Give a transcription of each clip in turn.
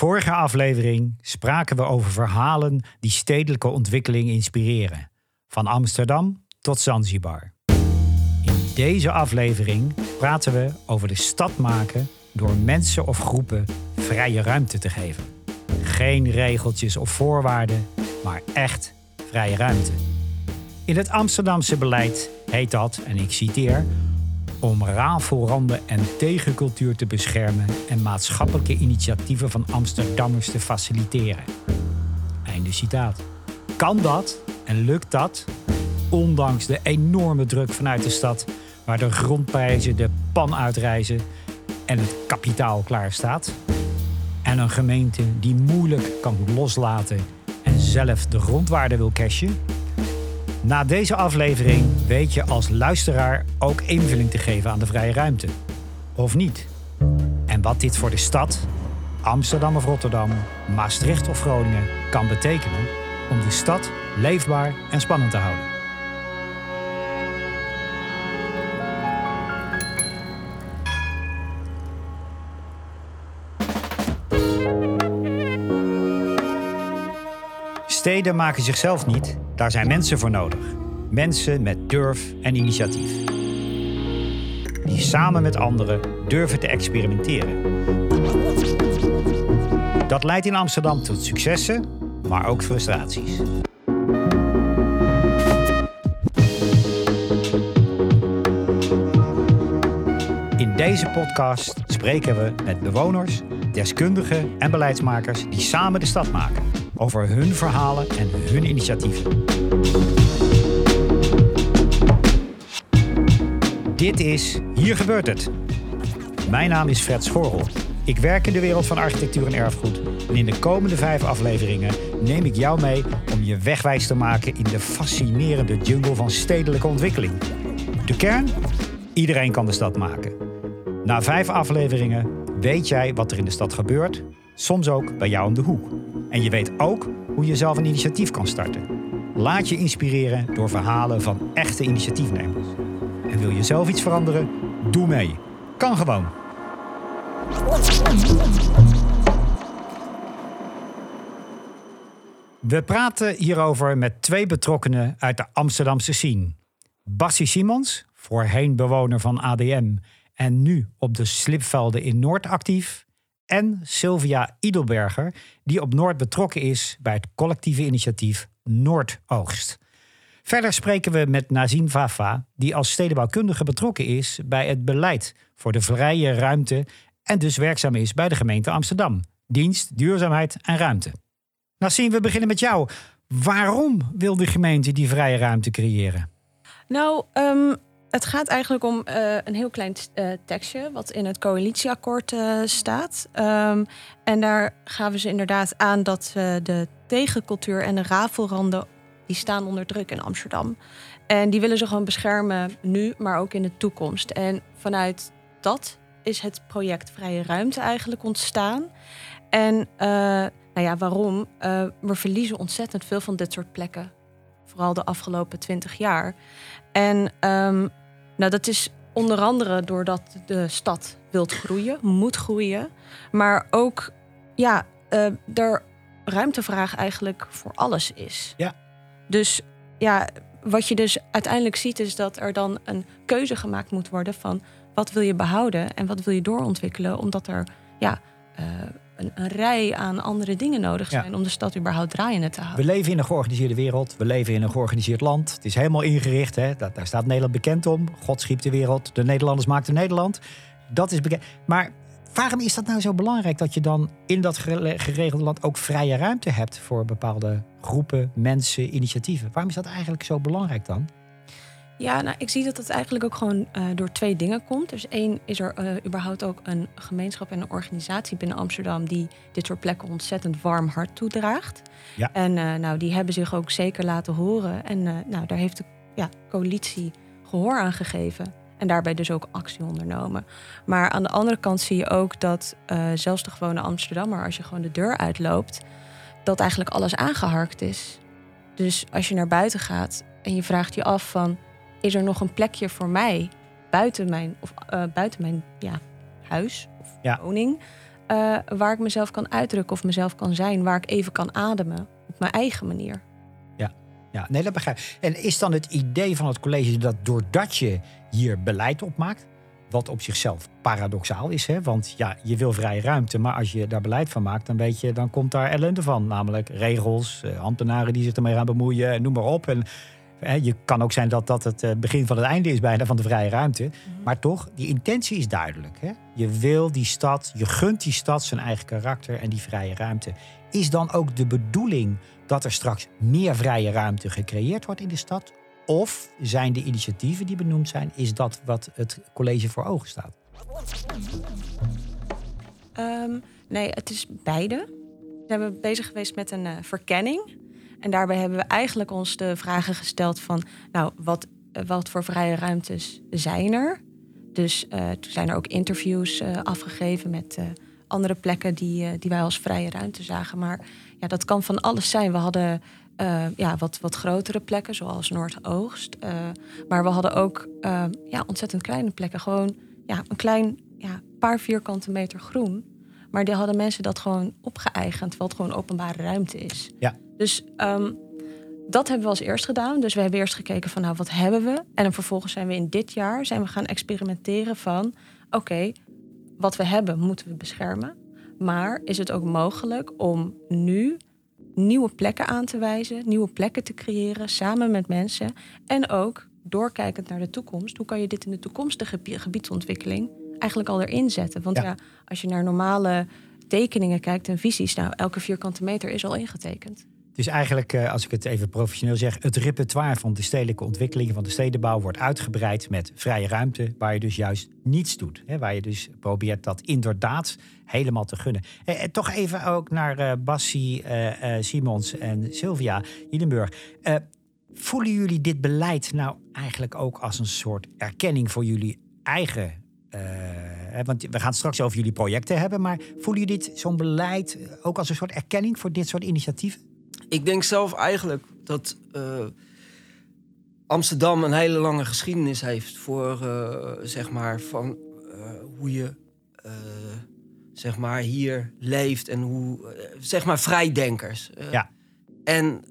Vorige aflevering spraken we over verhalen die stedelijke ontwikkeling inspireren. Van Amsterdam tot Zanzibar. In deze aflevering praten we over de stad maken door mensen of groepen vrije ruimte te geven. Geen regeltjes of voorwaarden, maar echt vrije ruimte. In het Amsterdamse beleid heet dat, en ik citeer, om rafelranden en tegencultuur te beschermen en maatschappelijke initiatieven van Amsterdammers te faciliteren. Einde citaat. Kan dat en lukt dat, ondanks de enorme druk vanuit de stad, waar de grondprijzen de pan uitreizen en het kapitaal klaar staat? En een gemeente die moeilijk kan loslaten en zelf de grondwaarde wil cashen? Na deze aflevering weet je als luisteraar ook invulling te geven aan de vrije ruimte. Of niet? En wat dit voor de stad, Amsterdam of Rotterdam, Maastricht of Groningen kan betekenen om de stad leefbaar en spannend te houden. Steden maken zichzelf niet, daar zijn mensen voor nodig. Mensen met durf en initiatief. Die samen met anderen durven te experimenteren. Dat leidt in Amsterdam tot successen, maar ook frustraties. In deze podcast spreken we met bewoners, deskundigen en beleidsmakers die samen de stad maken over hun verhalen en hun initiatieven. Dit is Hier gebeurt het. Mijn naam is Fred Schorrel. Ik werk in de wereld van architectuur en erfgoed. En in de komende vijf afleveringen neem ik jou mee om je wegwijs te maken in de fascinerende jungle van stedelijke ontwikkeling. De kern? Iedereen kan de stad maken. Na vijf afleveringen weet jij wat er in de stad gebeurt, soms ook bij jou om de hoek. En je weet ook hoe je zelf een initiatief kan starten. Laat je inspireren door verhalen van echte initiatiefnemers. En wil je zelf iets veranderen? Doe mee. Kan gewoon. We praten hierover met twee betrokkenen uit de Amsterdamse scene. Bassie Simons, voorheen bewoner van ADM en nu op de slipvelden in Noord actief en Sylvia Idelberger, die op Noord betrokken is bij het collectieve initiatief Noordoogst. Verder spreken we met Nazim Vafa, die als stedenbouwkundige betrokken is bij het beleid voor de vrije ruimte en dus werkzaam is bij de gemeente Amsterdam. Dienst, duurzaamheid en ruimte. Nazim, we beginnen met jou. Waarom wil de gemeente die vrije ruimte creëren? Nou, um, het gaat eigenlijk om uh, een heel klein uh, tekstje wat in het coalitieakkoord uh, staat. Um, en daar gaven ze inderdaad aan dat de tegencultuur en de rafelranden die staan onder druk in Amsterdam. En die willen ze gewoon beschermen nu, maar ook in de toekomst. En vanuit dat is het project Vrije Ruimte eigenlijk ontstaan. En nou ja, waarom? we verliezen ontzettend veel van dit soort plekken. Vooral de afgelopen twintig jaar. En um, nou, dat is onder andere doordat de stad wilt groeien, moet groeien. Maar ook, ja, uh, er ruimtevraag eigenlijk voor alles is. Ja. Dus ja, wat je dus uiteindelijk ziet is dat er dan een keuze gemaakt moet worden van wat wil je behouden en wat wil je doorontwikkelen, omdat er ja, uh, een, een, rij aan andere dingen nodig zijn om de stad überhaupt draaiende te houden. We leven in een georganiseerde wereld, we leven in een georganiseerd land. Het is helemaal ingericht, hè? Dat, daar staat Nederland bekend om. God schiep de wereld, de Nederlanders maakten Nederland. Dat is bekend. Maar waarom is dat nou zo belangrijk dat je dan in dat geregelde land ook vrije ruimte hebt voor bepaalde groepen, mensen, initiatieven? Waarom is dat eigenlijk zo belangrijk dan? Ja, nou, ik zie dat het eigenlijk ook gewoon uh, door twee dingen komt. Dus één is er uh, überhaupt ook een gemeenschap en een organisatie binnen Amsterdam die dit soort plekken ontzettend warm hart toedraagt. Ja. En uh, nou, die hebben zich ook zeker laten horen. En nou, daar heeft de ja, coalitie gehoor aan gegeven. En daarbij dus ook actie ondernomen. Maar aan de andere kant zie je ook dat zelfs de gewone Amsterdammer, als je gewoon de deur uitloopt, dat eigenlijk alles aangeharkt is. Dus als je naar buiten gaat en je vraagt je af van is er nog een plekje voor mij buiten mijn, of, uh, buiten mijn ja, huis of ja. woning? eh, waar ik mezelf kan uitdrukken of mezelf kan zijn, waar ik even kan ademen op mijn eigen manier. Ja, ja nee, dat begrijp ik. En is dan het idee van het college dat doordat je hier beleid op maakt, wat op zichzelf paradoxaal is, hè? want ja, je wil vrije ruimte, maar als je daar beleid van maakt, dan weet je, dan komt daar ellende van, namelijk regels, eh, ambtenaren die zich ermee gaan bemoeien, noem maar op. En je kan ook zijn dat dat het eh, begin van het einde is bijna van de vrije ruimte. Mhm. Maar toch, die intentie is duidelijk. Hè? Je wil die stad, je gunt die stad zijn eigen karakter en die vrije ruimte. Is dan ook de bedoeling dat er straks meer vrije ruimte gecreëerd wordt in de stad? Of zijn de initiatieven die benoemd zijn, is dat wat het college voor ogen staat? Ehm, nee, het is beide. We zijn bezig geweest met een uh, verkenning en daarbij hebben we eigenlijk ons de vragen gesteld van, nou, wat, eh, wat voor vrije ruimtes zijn er? Dus uh, toen zijn er ook interviews uh, afgegeven met andere plekken die, die wij als vrije ruimte zagen. Maar ja, dat kan van alles zijn. We hadden ja, wat, wat grotere plekken, zoals Noordoogst. maar we hadden ook ja, ontzettend kleine plekken. Gewoon ja, een klein ja, paar vierkante meter groen. Maar die hadden mensen dat gewoon opgeëigend, terwijl het gewoon openbare ruimte is. Ja. Dus um, dat hebben we als eerst gedaan. Dus we hebben eerst gekeken van nou, wat hebben we? En dan vervolgens zijn we in dit jaar zijn we gaan experimenteren van oké, wat we hebben moeten we beschermen. Maar is het ook mogelijk om nu nieuwe plekken aan te wijzen, nieuwe plekken te creëren samen met mensen en ook doorkijkend naar de toekomst. Hoe kan je dit in de toekomstige gebiedsontwikkeling eigenlijk al erin zetten? Want ja als je naar normale tekeningen kijkt en visies, nou, elke vierkante meter is al ingetekend. Het is eigenlijk, eh, als ik het even professioneel zeg, het repertoire van de stedelijke ontwikkelingen van de stedenbouw wordt uitgebreid met vrije ruimte, waar je dus juist niets doet. Hè, waar je dus probeert dat inderdaad helemaal te gunnen. En, eh, toch even ook naar uh, Bassie, Simons en Sylvia Hiedenburg. voelen jullie dit beleid nou eigenlijk ook als een soort erkenning voor jullie eigen want we gaan het straks over jullie projecten hebben. Maar voelen jullie dit, zo'n beleid, ook als een soort erkenning voor dit soort initiatieven? Ik denk zelf eigenlijk dat uh, Amsterdam een hele lange geschiedenis heeft voor, uh, zeg maar, van hoe je, zeg maar, hier leeft en hoe, zeg maar, vrijdenkers. ja. En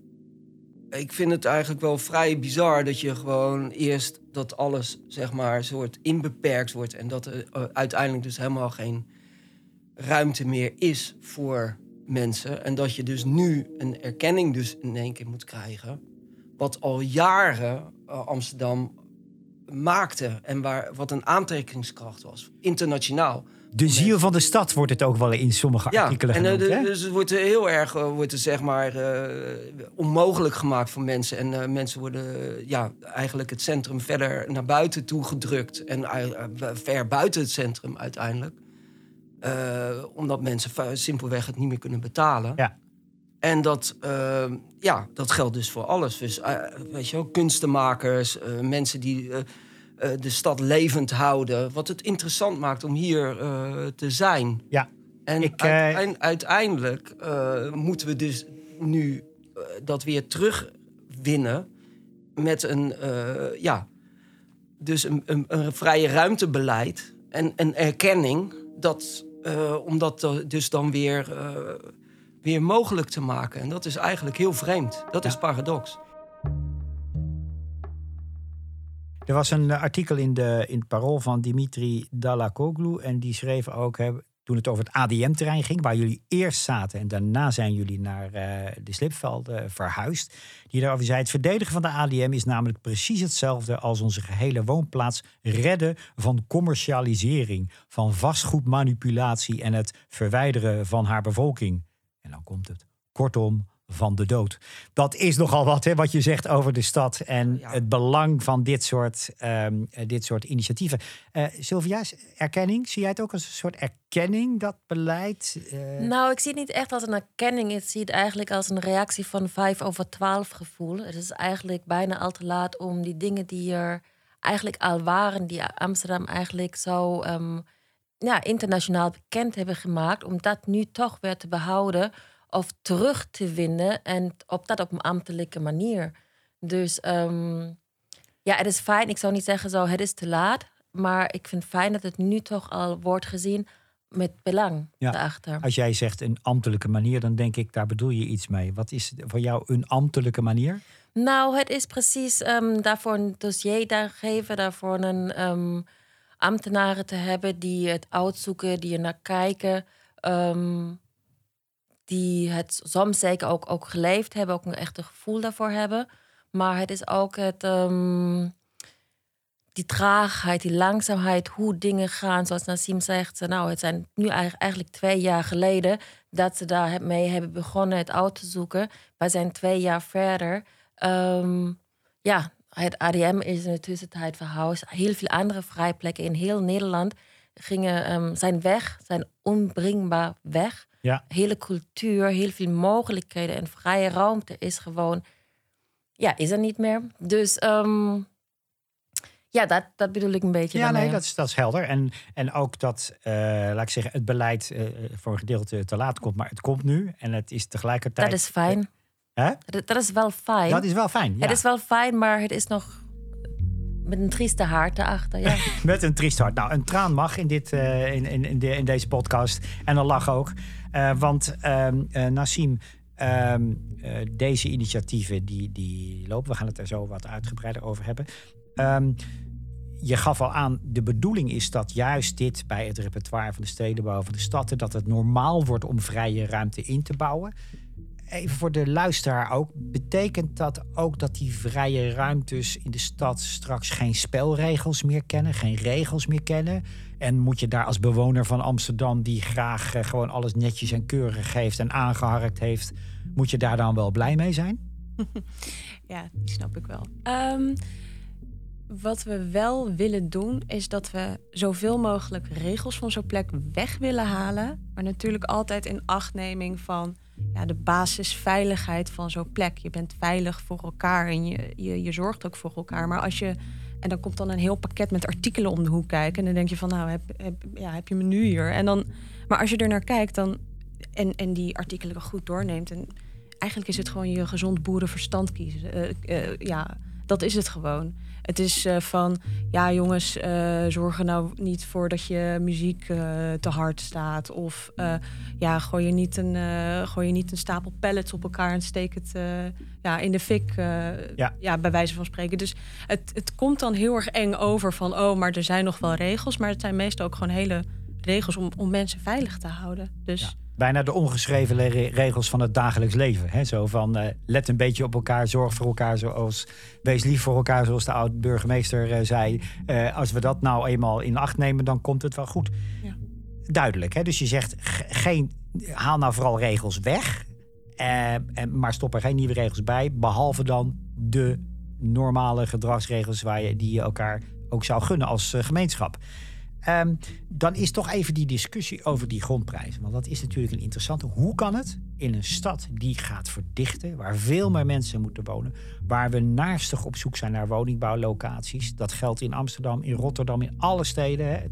ik vind het eigenlijk wel vrij bizar dat je gewoon eerst dat alles, zeg maar, soort inbeperkt wordt en dat er uiteindelijk dus helemaal geen ruimte meer is voor mensen. En dat je dus nu een erkenning dus in één keer moet krijgen. Wat al jaren uh, Amsterdam maakte en waar, wat een aantrekkingskracht was, internationaal. De ziel van de stad wordt het ook wel in sommige ja, artikelen en, genoemd. Uh, dus het wordt heel erg uh, wordt er, zeg maar, uh, onmogelijk gemaakt voor mensen. En mensen worden ja, eigenlijk het centrum verder naar buiten toe gedrukt. En ver buiten het centrum uiteindelijk. Omdat mensen simpelweg het niet meer kunnen betalen. Ja. En dat, uh, ja, dat geldt dus voor alles. Dus uh, weet je wel, kunstenmakers, mensen die de stad levend houden. Wat het interessant maakt om hier te zijn. Ja. En Ik, uiteindelijk moeten we dus nu dat weer terugwinnen met een, ja, dus een, een, een vrije ruimtebeleid en een erkenning dat om dat dus dan weer, weer mogelijk te maken. En dat is eigenlijk heel vreemd. Dat is paradox. Er was een artikel in, de, in het parool van Dimitri Dalakoglu. En die schreef ook, toen het over het ADM-terrein ging, waar jullie eerst zaten en daarna zijn jullie naar uh, de slipvelden verhuisd. Die daarover zei: Het verdedigen van de ADM is namelijk precies hetzelfde als onze gehele woonplaats redden van commercialisering, van vastgoedmanipulatie en het verwijderen van haar bevolking. En dan komt het. Kortom, van de dood. Dat is nogal wat, hè, wat je zegt over de stad en het belang van dit soort, um, dit soort initiatieven. Uh, Sylvia, erkenning, zie jij het ook als een soort erkenning, dat beleid? Uh... Nou, ik zie het niet echt als een erkenning. Ik zie het eigenlijk als een reactie van 5 over 12 gevoel. Het is eigenlijk bijna al te laat om die dingen die er eigenlijk al waren, die Amsterdam eigenlijk zo um, ja, internationaal bekend hebben gemaakt, om dat nu toch weer te behouden of terug te winnen. En op dat op een ambtelijke manier. Dus um, ja, het is fijn. Ik zou niet zeggen zo, het is te laat. Maar ik vind fijn dat het nu toch al wordt gezien met belang Ja. daarachter. Als jij zegt een ambtelijke manier, dan denk ik, daar bedoel je iets mee. Wat is voor jou een ambtelijke manier? Nou, het is precies ehm, daarvoor een dossier daar geven, daarvoor een ehm, ambtenaren te hebben die het uitzoeken, die er naar kijken, ehm, die het soms zeker ook, geleefd hebben, ook een echte gevoel daarvoor hebben. Maar het is ook het, ehm, die traagheid, die langzaamheid, hoe dingen gaan. Zoals Nassim zegt, nou, het zijn nu eigenlijk twee jaar geleden dat ze daarmee hebben begonnen het uit te zoeken. Wij zijn twee jaar verder. Ehm, ja, het ADM is in de tussentijd verhuisd. Heel veel andere vrijplekken in heel Nederland gingen, ehm, zijn weg, zijn onbringbaar weg. Ja. Hele cultuur, heel veel mogelijkheden en vrije ruimte is gewoon, ja, is er niet meer. Dus ehm, ja, dat, dat bedoel ik een beetje. Ja, daarmee. nee, dat is, dat is helder. En, en ook dat, eh, laat ik zeggen, het beleid eh, voor een gedeelte te laat komt, maar het komt nu. En het is tegelijkertijd. dat is fijn. Hè? Dat, dat is wel fijn. Dat is wel fijn. Ja. Het is wel fijn, maar het is nog met een trieste hart erachter. Ja. Met een triest hart. Nou, een traan mag in, dit, eh, in, in, in, de- in deze podcast. En een lach ook. Eh, want eh, Nassim, ehm, eh, deze initiatieven die, die lopen. We gaan het er zo wat uitgebreider over hebben. Ehm, je gaf al aan, de bedoeling is dat juist dit bij het repertoire van de stedenbouw van de stad... dat het normaal wordt om vrije ruimte in te bouwen. Even voor de luisteraar ook. Betekent dat ook dat die vrije ruimtes in de stad straks geen spelregels meer kennen, geen regels meer kennen? En moet je daar als bewoner van Amsterdam, die graag eh, gewoon alles netjes en keurig heeft en aangeharkt heeft, moet je daar dan wel blij mee zijn? Ja, die snap ik wel. Ehm, wat we wel willen doen, is dat we zoveel mogelijk regels van zo'n plek weg willen halen. Maar natuurlijk altijd in achtneming van ja, de basisveiligheid van zo'n plek. Je bent veilig voor elkaar en je, je, je zorgt ook voor elkaar. Maar als je. En dan komt dan een heel pakket met artikelen om de hoek kijken. En dan denk je van, nou, heb, heb, ja, heb je me nu hier? En dan, maar als je er naar kijkt dan, en, en die artikelen goed doorneemt... En eigenlijk is het gewoon je gezond boerenverstand kiezen. Eh, eh, ja, dat is het gewoon. Het is eh, van, ja jongens, eh, zorg er nou niet voor dat je muziek eh, te hard staat. Of ja, gooi je, niet een, gooi je niet een stapel pallets op elkaar en steek het ja, in de fik. Ja. ja. bij wijze van spreken. Dus het, het komt dan heel erg eng over van, oh, maar er zijn nog wel regels. Maar het zijn meestal ook gewoon hele regels om, om mensen veilig te houden. Dus Ja. Bijna de ongeschreven regels van het dagelijks leven. Hè? Zo van eh, let een beetje op elkaar, zorg voor elkaar, zoals wees lief voor elkaar, zoals de oud-burgemeester eh, zei. Eh, als we dat nou eenmaal in acht nemen, dan komt het wel goed. Ja. Duidelijk, hè? dus je zegt ge- geen, haal nou vooral regels weg, en, maar stop er geen nieuwe regels bij, behalve dan de normale gedragsregels waar je, die je elkaar ook zou gunnen als gemeenschap. Ehm, dan is toch even die discussie over die grondprijzen. Want dat is natuurlijk een interessante. Hoe kan het in een stad die gaat verdichten, waar veel meer mensen moeten wonen, waar we naarstig op zoek zijn naar woningbouwlocaties? Dat geldt in Amsterdam, in Rotterdam, in alle steden.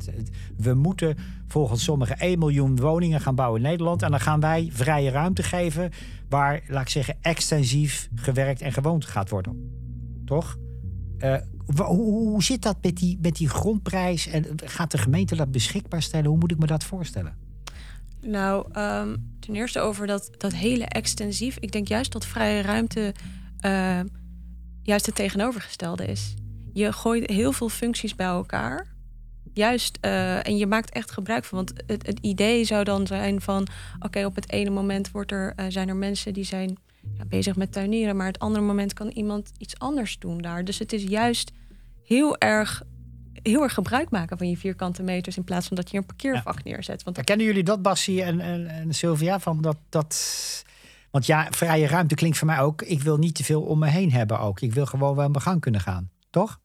we moeten volgens sommigen 1 miljoen woningen gaan bouwen in Nederland. En dan gaan wij vrije ruimte geven waar, laat ik zeggen, extensief gewerkt en gewoond gaat worden. Toch? Eh, hoe, zit dat met die, met die grondprijs? En gaat de gemeente dat beschikbaar stellen? Hoe moet ik me dat voorstellen? Nou, ehm, ten eerste over dat, dat hele extensief. Ik denk juist dat vrije ruimte eh, juist het tegenovergestelde is. Je gooit heel veel functies bij elkaar. Juist, eh, en je maakt echt gebruik van. Want het, het idee zou dan zijn van... oké, op het ene moment wordt er, zijn er mensen die zijn ja, bezig met tuinieren... maar het andere moment kan iemand iets anders doen daar. Dus het is juist heel erg, heel erg gebruik maken van je vierkante meters... in plaats van dat je een parkeervak neerzet. Want Kennen jullie dat, Bassie en, en, en Sylvia? Van dat, dat... Want ja, vrije ruimte klinkt voor mij ook... ik wil niet te veel om me heen hebben ook. Ik wil gewoon wel mijn gang kunnen gaan. Toch?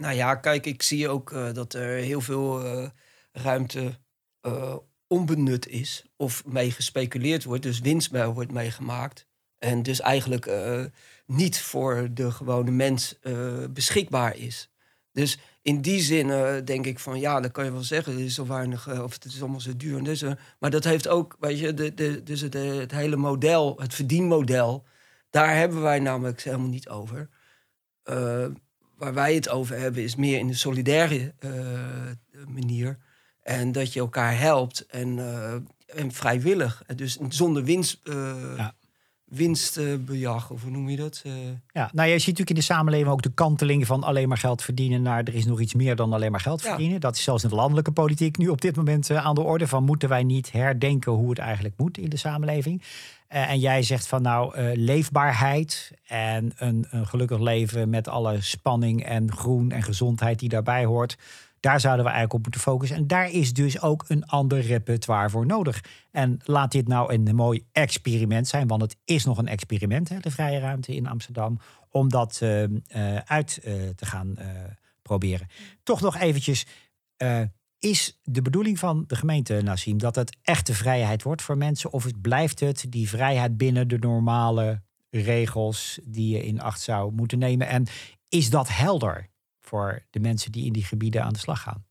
Nou ja, kijk, ik zie ook eh, dat er heel veel eh, ruimte eh, onbenut is. Of mee gespeculeerd wordt, dus winst mee wordt meegemaakt. En dus eigenlijk eh, niet voor de gewone mens eh, beschikbaar is. Dus in die zin eh, denk ik van ja, dan kan je wel zeggen, het is zo weinig, of het is allemaal zo duur. En dus, maar dat heeft ook, weet je, de, de, dus het, hele model, het verdienmodel, daar hebben wij namelijk helemaal niet over. Waar wij het over hebben is meer in de solidaire manier. En dat je elkaar helpt en, en vrijwillig. Dus zonder winst. Winstbejag, of hoe noem je dat? Eh, Ja, nou, je ziet natuurlijk in de samenleving ook de kanteling van alleen maar geld verdienen naar er is nog iets meer dan alleen maar geld Ja. verdienen. Dat is zelfs in de landelijke politiek nu op dit moment eh, aan de orde van moeten wij niet herdenken hoe het eigenlijk moet in de samenleving. Eh, en jij zegt van nou leefbaarheid en een, een gelukkig leven met alle spanning en groen en gezondheid die daarbij hoort. Daar zouden we eigenlijk op moeten focussen. En daar is dus ook een ander repertoire voor nodig. En laat dit nou een mooi experiment zijn, want het is nog een experiment, hè, de vrije ruimte in Amsterdam, om dat eh, eh, uit eh, te gaan proberen. Toch nog eventjes, is de bedoeling van de gemeente, Nassim, dat het echte vrijheid wordt voor mensen? Of blijft het die vrijheid binnen de normale regels die je in acht zou moeten nemen? En is dat helder voor de mensen die in die gebieden aan de slag gaan?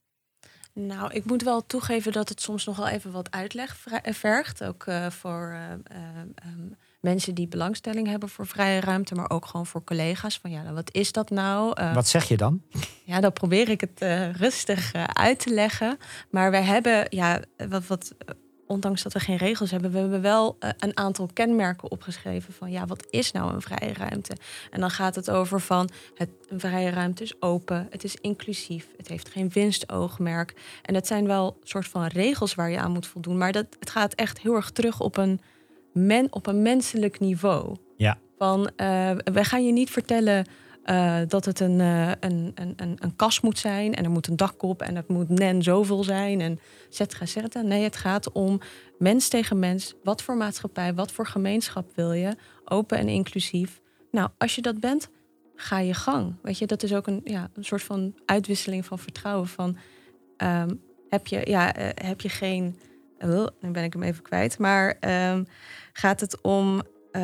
Nou, ik moet wel toegeven dat het soms nog wel even wat uitleg eh, vergt. Ook eh, voor eh, eh, ehm, mensen die belangstelling hebben voor vrije ruimte, maar ook gewoon voor collega's. Van ja, nou, wat is dat nou? Wat zeg je dan? Ja, dan probeer ik het rustig uit te leggen. Maar we hebben, ja, wat, wat, ondanks dat we geen regels hebben, we hebben wel eh, een aantal kenmerken opgeschreven van, ja, wat is nou een vrije ruimte? En dan gaat het over van, het, een vrije ruimte is open, het is inclusief, het heeft geen winstoogmerk. En dat zijn wel soort van regels waar je aan moet voldoen. Maar dat, het gaat echt heel erg terug op een, men, op een menselijk niveau. Ja. Van, eh, wij gaan je niet vertellen eh, dat het een, eh, een, een, een, een kas moet zijn en er moet een dak op en het moet nen zoveel zijn en cetera, et cetera. Nee, het gaat om mens tegen mens. Wat voor maatschappij, wat voor gemeenschap wil je? Open en inclusief. Nou, als je dat bent, ga je gang. Weet je, dat is ook een, ja, een soort van uitwisseling van vertrouwen. Van, ehm, heb, je, ja, eh, heb je geen... Uh, nu ben ik hem even kwijt. Maar ehm, gaat het om... eh,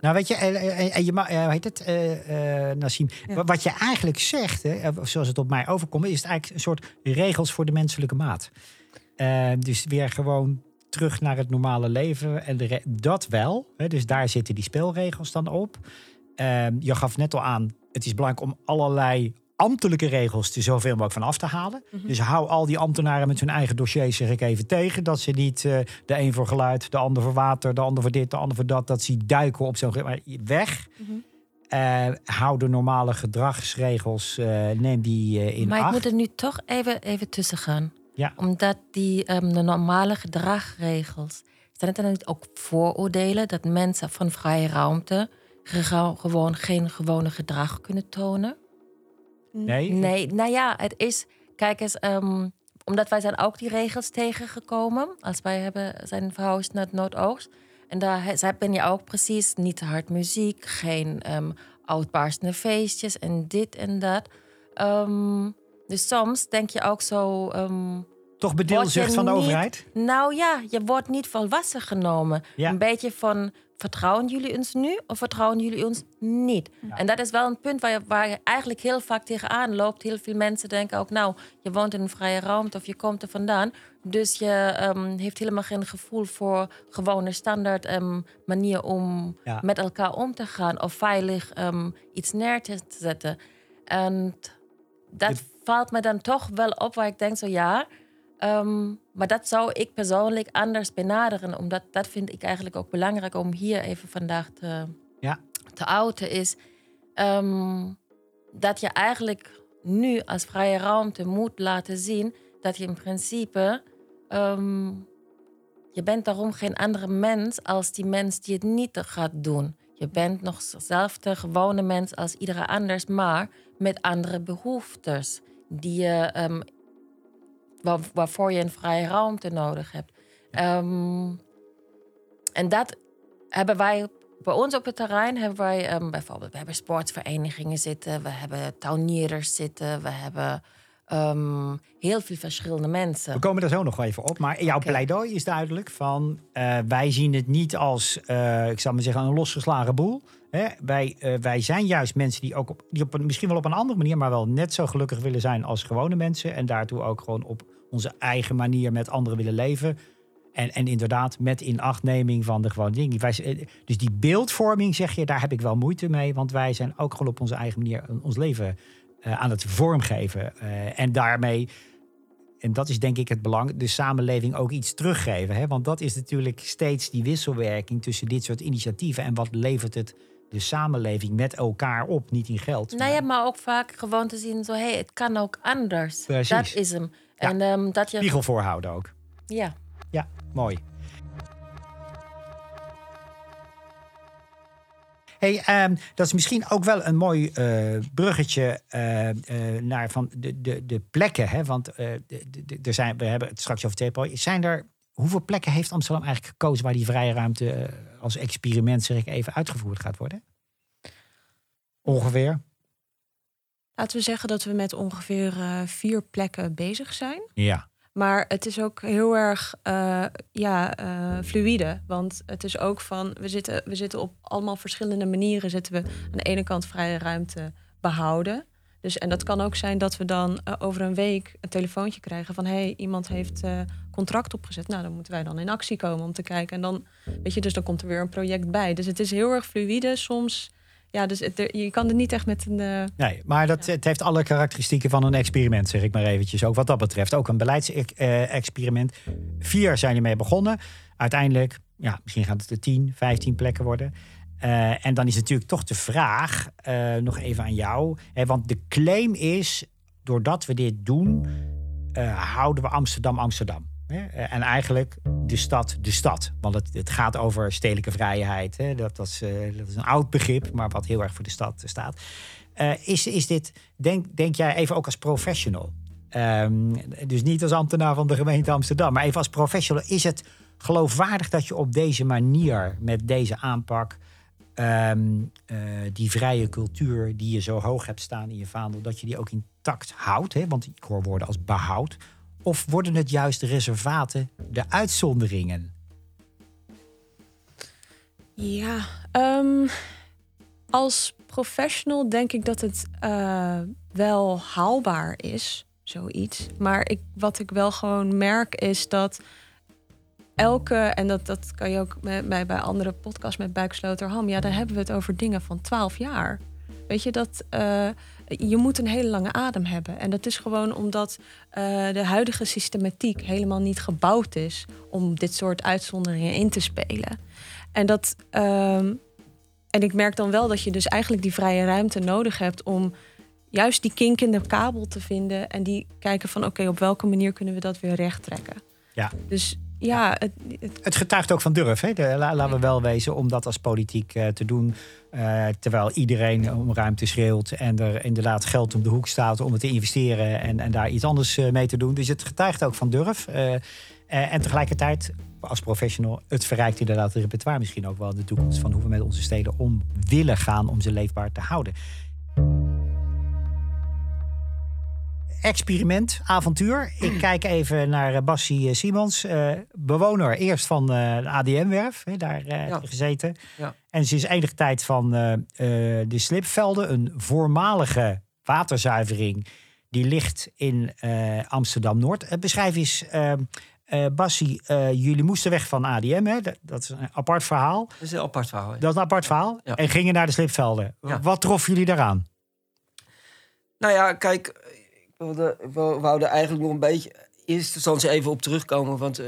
Nou, weet je, en, je ma- eh, hoe heet het, eh, Nassim, Ja. wat je eigenlijk zegt, hè, zoals het op mij overkomt, is het eigenlijk een soort regels voor de menselijke maat. Dus weer gewoon terug naar het normale leven. En de dat wel. Hè, dus daar zitten die spelregels dan op. Je gaf net al aan, het is belangrijk om allerlei ambtelijke regels er zoveel mogelijk van af te halen. Dus hou al die ambtenaren met hun eigen dossiers, zeg ik even tegen. Dat ze niet eh, de een voor geluid, de ander voor water, de ander voor dit, de ander voor dat. Dat ze duiken op zo'n... maar Weg. Mhm. Eh, hou de normale gedragsregels, eh, neem die in maar ik acht. moet er nu toch even, even tussen gaan. Ja. Omdat die ehm, de normale gedragregels... Zijn het dan niet ook vooroordelen dat mensen van vrije ruimte... gewoon geen gewone gedrag kunnen tonen? Nee? Nee, nou ja, het is... Kijk eens, ehm, omdat wij zijn ook die regels tegengekomen... als wij hebben, zijn verhuisd naar het Noordoost. En daar ben je ook precies niet te hard muziek... geen ehm uitbarstende feestjes en dit en dat. Ehm, dus soms denk je ook zo... Toch bedeelzucht van de niet- overheid? nou ja, je wordt niet volwassen genomen. Ja. Een beetje van, vertrouwen jullie ons nu of vertrouwen jullie ons niet? En dat is wel een punt waar je, waar je eigenlijk heel vaak tegenaan loopt. Heel veel mensen denken ook, nou, je woont in een vrije ruimte of je komt er vandaan. Dus je ehm, heeft helemaal geen gevoel voor gewone standaard ehm, manier om Ja. met elkaar om te gaan. Of veilig ehm, iets neer te zetten. En dat valt me dan toch wel op waar ik denk zo ja... Ehm, maar dat zou ik persoonlijk anders benaderen. Omdat dat vind ik eigenlijk ook belangrijk om hier even vandaag te, Ja. te outen. Is ehm, dat je eigenlijk nu als vrije ruimte moet laten zien dat je in principe. ehm, je bent daarom geen andere mens als die mens die het niet gaat doen. Je bent nog dezelfde gewone mens als iedereen anders, maar met andere behoeftes. Die je waar, waarvoor je een vrije ruimte nodig hebt. Ehm, en dat hebben wij bij ons op het terrein hebben wij ehm, bijvoorbeeld we hebben sportverenigingen zitten, we hebben tuinierders zitten, we hebben ehm, heel veel verschillende mensen. We komen daar zo nog wel even op. Maar jouw Oké. pleidooi is duidelijk van... eh, wij zien het niet als, eh, ik zal maar zeggen, een losgeslagen boel. Hè? Wij, eh, wij zijn juist mensen die ook op, die op een, misschien wel op een andere manier... maar wel net zo gelukkig willen zijn als gewone mensen. En daartoe ook gewoon op onze eigen manier met anderen willen leven. En, en inderdaad met inachtneming van de gewone dingen. Wij, dus die beeldvorming, zeg je, daar heb ik wel moeite mee. Want wij zijn ook gewoon op onze eigen manier ons leven aan het vormgeven. Eh, en daarmee en dat is denk ik het belang, de samenleving ook iets teruggeven. Hè? Want dat is natuurlijk steeds die wisselwerking tussen dit soort initiatieven. En wat levert het de samenleving met elkaar op, niet in geld. Nou ja, maar ook vaak gewoon te zien, zo, hey, het kan ook anders. Precies. Dat is hem. Ja. En ehm, dat je... Spiegel voorhouden ook. Ja. Ja, mooi. Hey, ehm, dat is misschien ook wel een mooi eh, bruggetje eh, eh, naar van de, de, de plekken. Hè? Want er zijn, we hebben het straks over TPO. Zijn er, hoeveel plekken heeft Amsterdam eigenlijk gekozen waar die vrije ruimte als experiment zeg ik even uitgevoerd gaat worden? Ongeveer? Laten we zeggen dat we met ongeveer vier plekken bezig zijn. Ja. Maar het is ook heel erg eh, ja, eh, fluïde. Want het is ook van, we zitten, we zitten op allemaal verschillende manieren zitten we aan de ene kant vrije ruimte behouden. Dus, en dat kan ook zijn dat we dan eh, over een week een telefoontje krijgen van hé, hey, iemand heeft contract opgezet. Nou, dan moeten wij dan in actie komen om te kijken. En dan, weet je, dus dan komt er weer een project bij. Dus het is heel erg fluïde. Soms, ja, dus het, er- je kan het niet echt met een. eh, Nee, maar dat, het heeft alle karakteristieken van een experiment, zeg ik maar eventjes. Ook wat dat betreft. Ook een beleidsexperiment. Vier zijn ermee begonnen. Uiteindelijk, ja, misschien gaat het er 10, 15 plekken worden. Eh, en dan is natuurlijk toch de vraag, eh, nog even aan jou. Hè, want de claim is, doordat we dit doen, houden we Amsterdam Amsterdam. Eh, En eigenlijk de stad de stad. Want het, het gaat over stedelijke vrijheid. Hè? Dat, dat, is, eh, dat is een oud begrip, maar wat heel erg voor de stad staat. Eh, is, is dit, denk, denk jij even ook als professional? Ehm, dus niet als ambtenaar van de gemeente Amsterdam, maar even als professional. Is het geloofwaardig dat je op deze manier, met deze aanpak, ehm, eh, die vrije cultuur die je zo hoog hebt staan in je vaandel, dat je die ook intact houdt? Hè? Want ik hoor woorden als behoud. Of worden het juist reservaten, de uitzonderingen? Ja, ehm, als professional denk ik dat het eh, wel haalbaar is, zoiets. Maar ik, wat ik wel gewoon merk is dat elke, en dat, dat kan je ook bij, bij, bij andere podcasts met Buiksloterham, ja, dan hebben we het over dingen van 12 jaar. Weet je, dat eh, je moet een hele lange adem hebben. En dat is gewoon omdat eh, de huidige systematiek helemaal niet gebouwd is om dit soort uitzonderingen in te spelen. En dat. ehm, en ik merk dan wel dat je dus eigenlijk die vrije ruimte nodig hebt om juist die kink in de kabel te vinden en die kijken van oké, op welke manier kunnen we dat weer recht trekken. Ja. Dus ja, het, het- Het getuigt ook van durf, hè? De- la- laten we wel wezen, om dat als politiek eh, te doen. eh, terwijl iedereen om ruimte schreeuwt en er inderdaad geld om de hoek staat om het te investeren en, en daar iets anders eh, mee te doen. Dus het getuigt ook van durf. en tegelijkertijd, als professional, het verrijkt inderdaad het repertoire misschien ook wel in de toekomst van hoe we met onze steden om willen gaan om ze leefbaar te houden. Experiment, avontuur. Ik kijk even naar eh, Bassie eh, Simons, eh, bewoner eerst van de ADM-werf, daar Ja. gezeten. Ja. En sinds enige tijd van de Slipvelden, een voormalige waterzuivering die ligt in Amsterdam-Noord. Beschrijf eens, eh, eh, Bassie, eh, jullie moesten weg van ADM, hè? Dat, dat is een apart verhaal. Dat is een apart verhaal. hè. Dat is een apart verhaal. Ja. En gingen naar de Slipvelden. Wat trof jullie daaraan? Nou ja, kijk, wilde, ik wou- wou er eigenlijk nog een beetje in eerste instantie even op terugkomen. Want eh,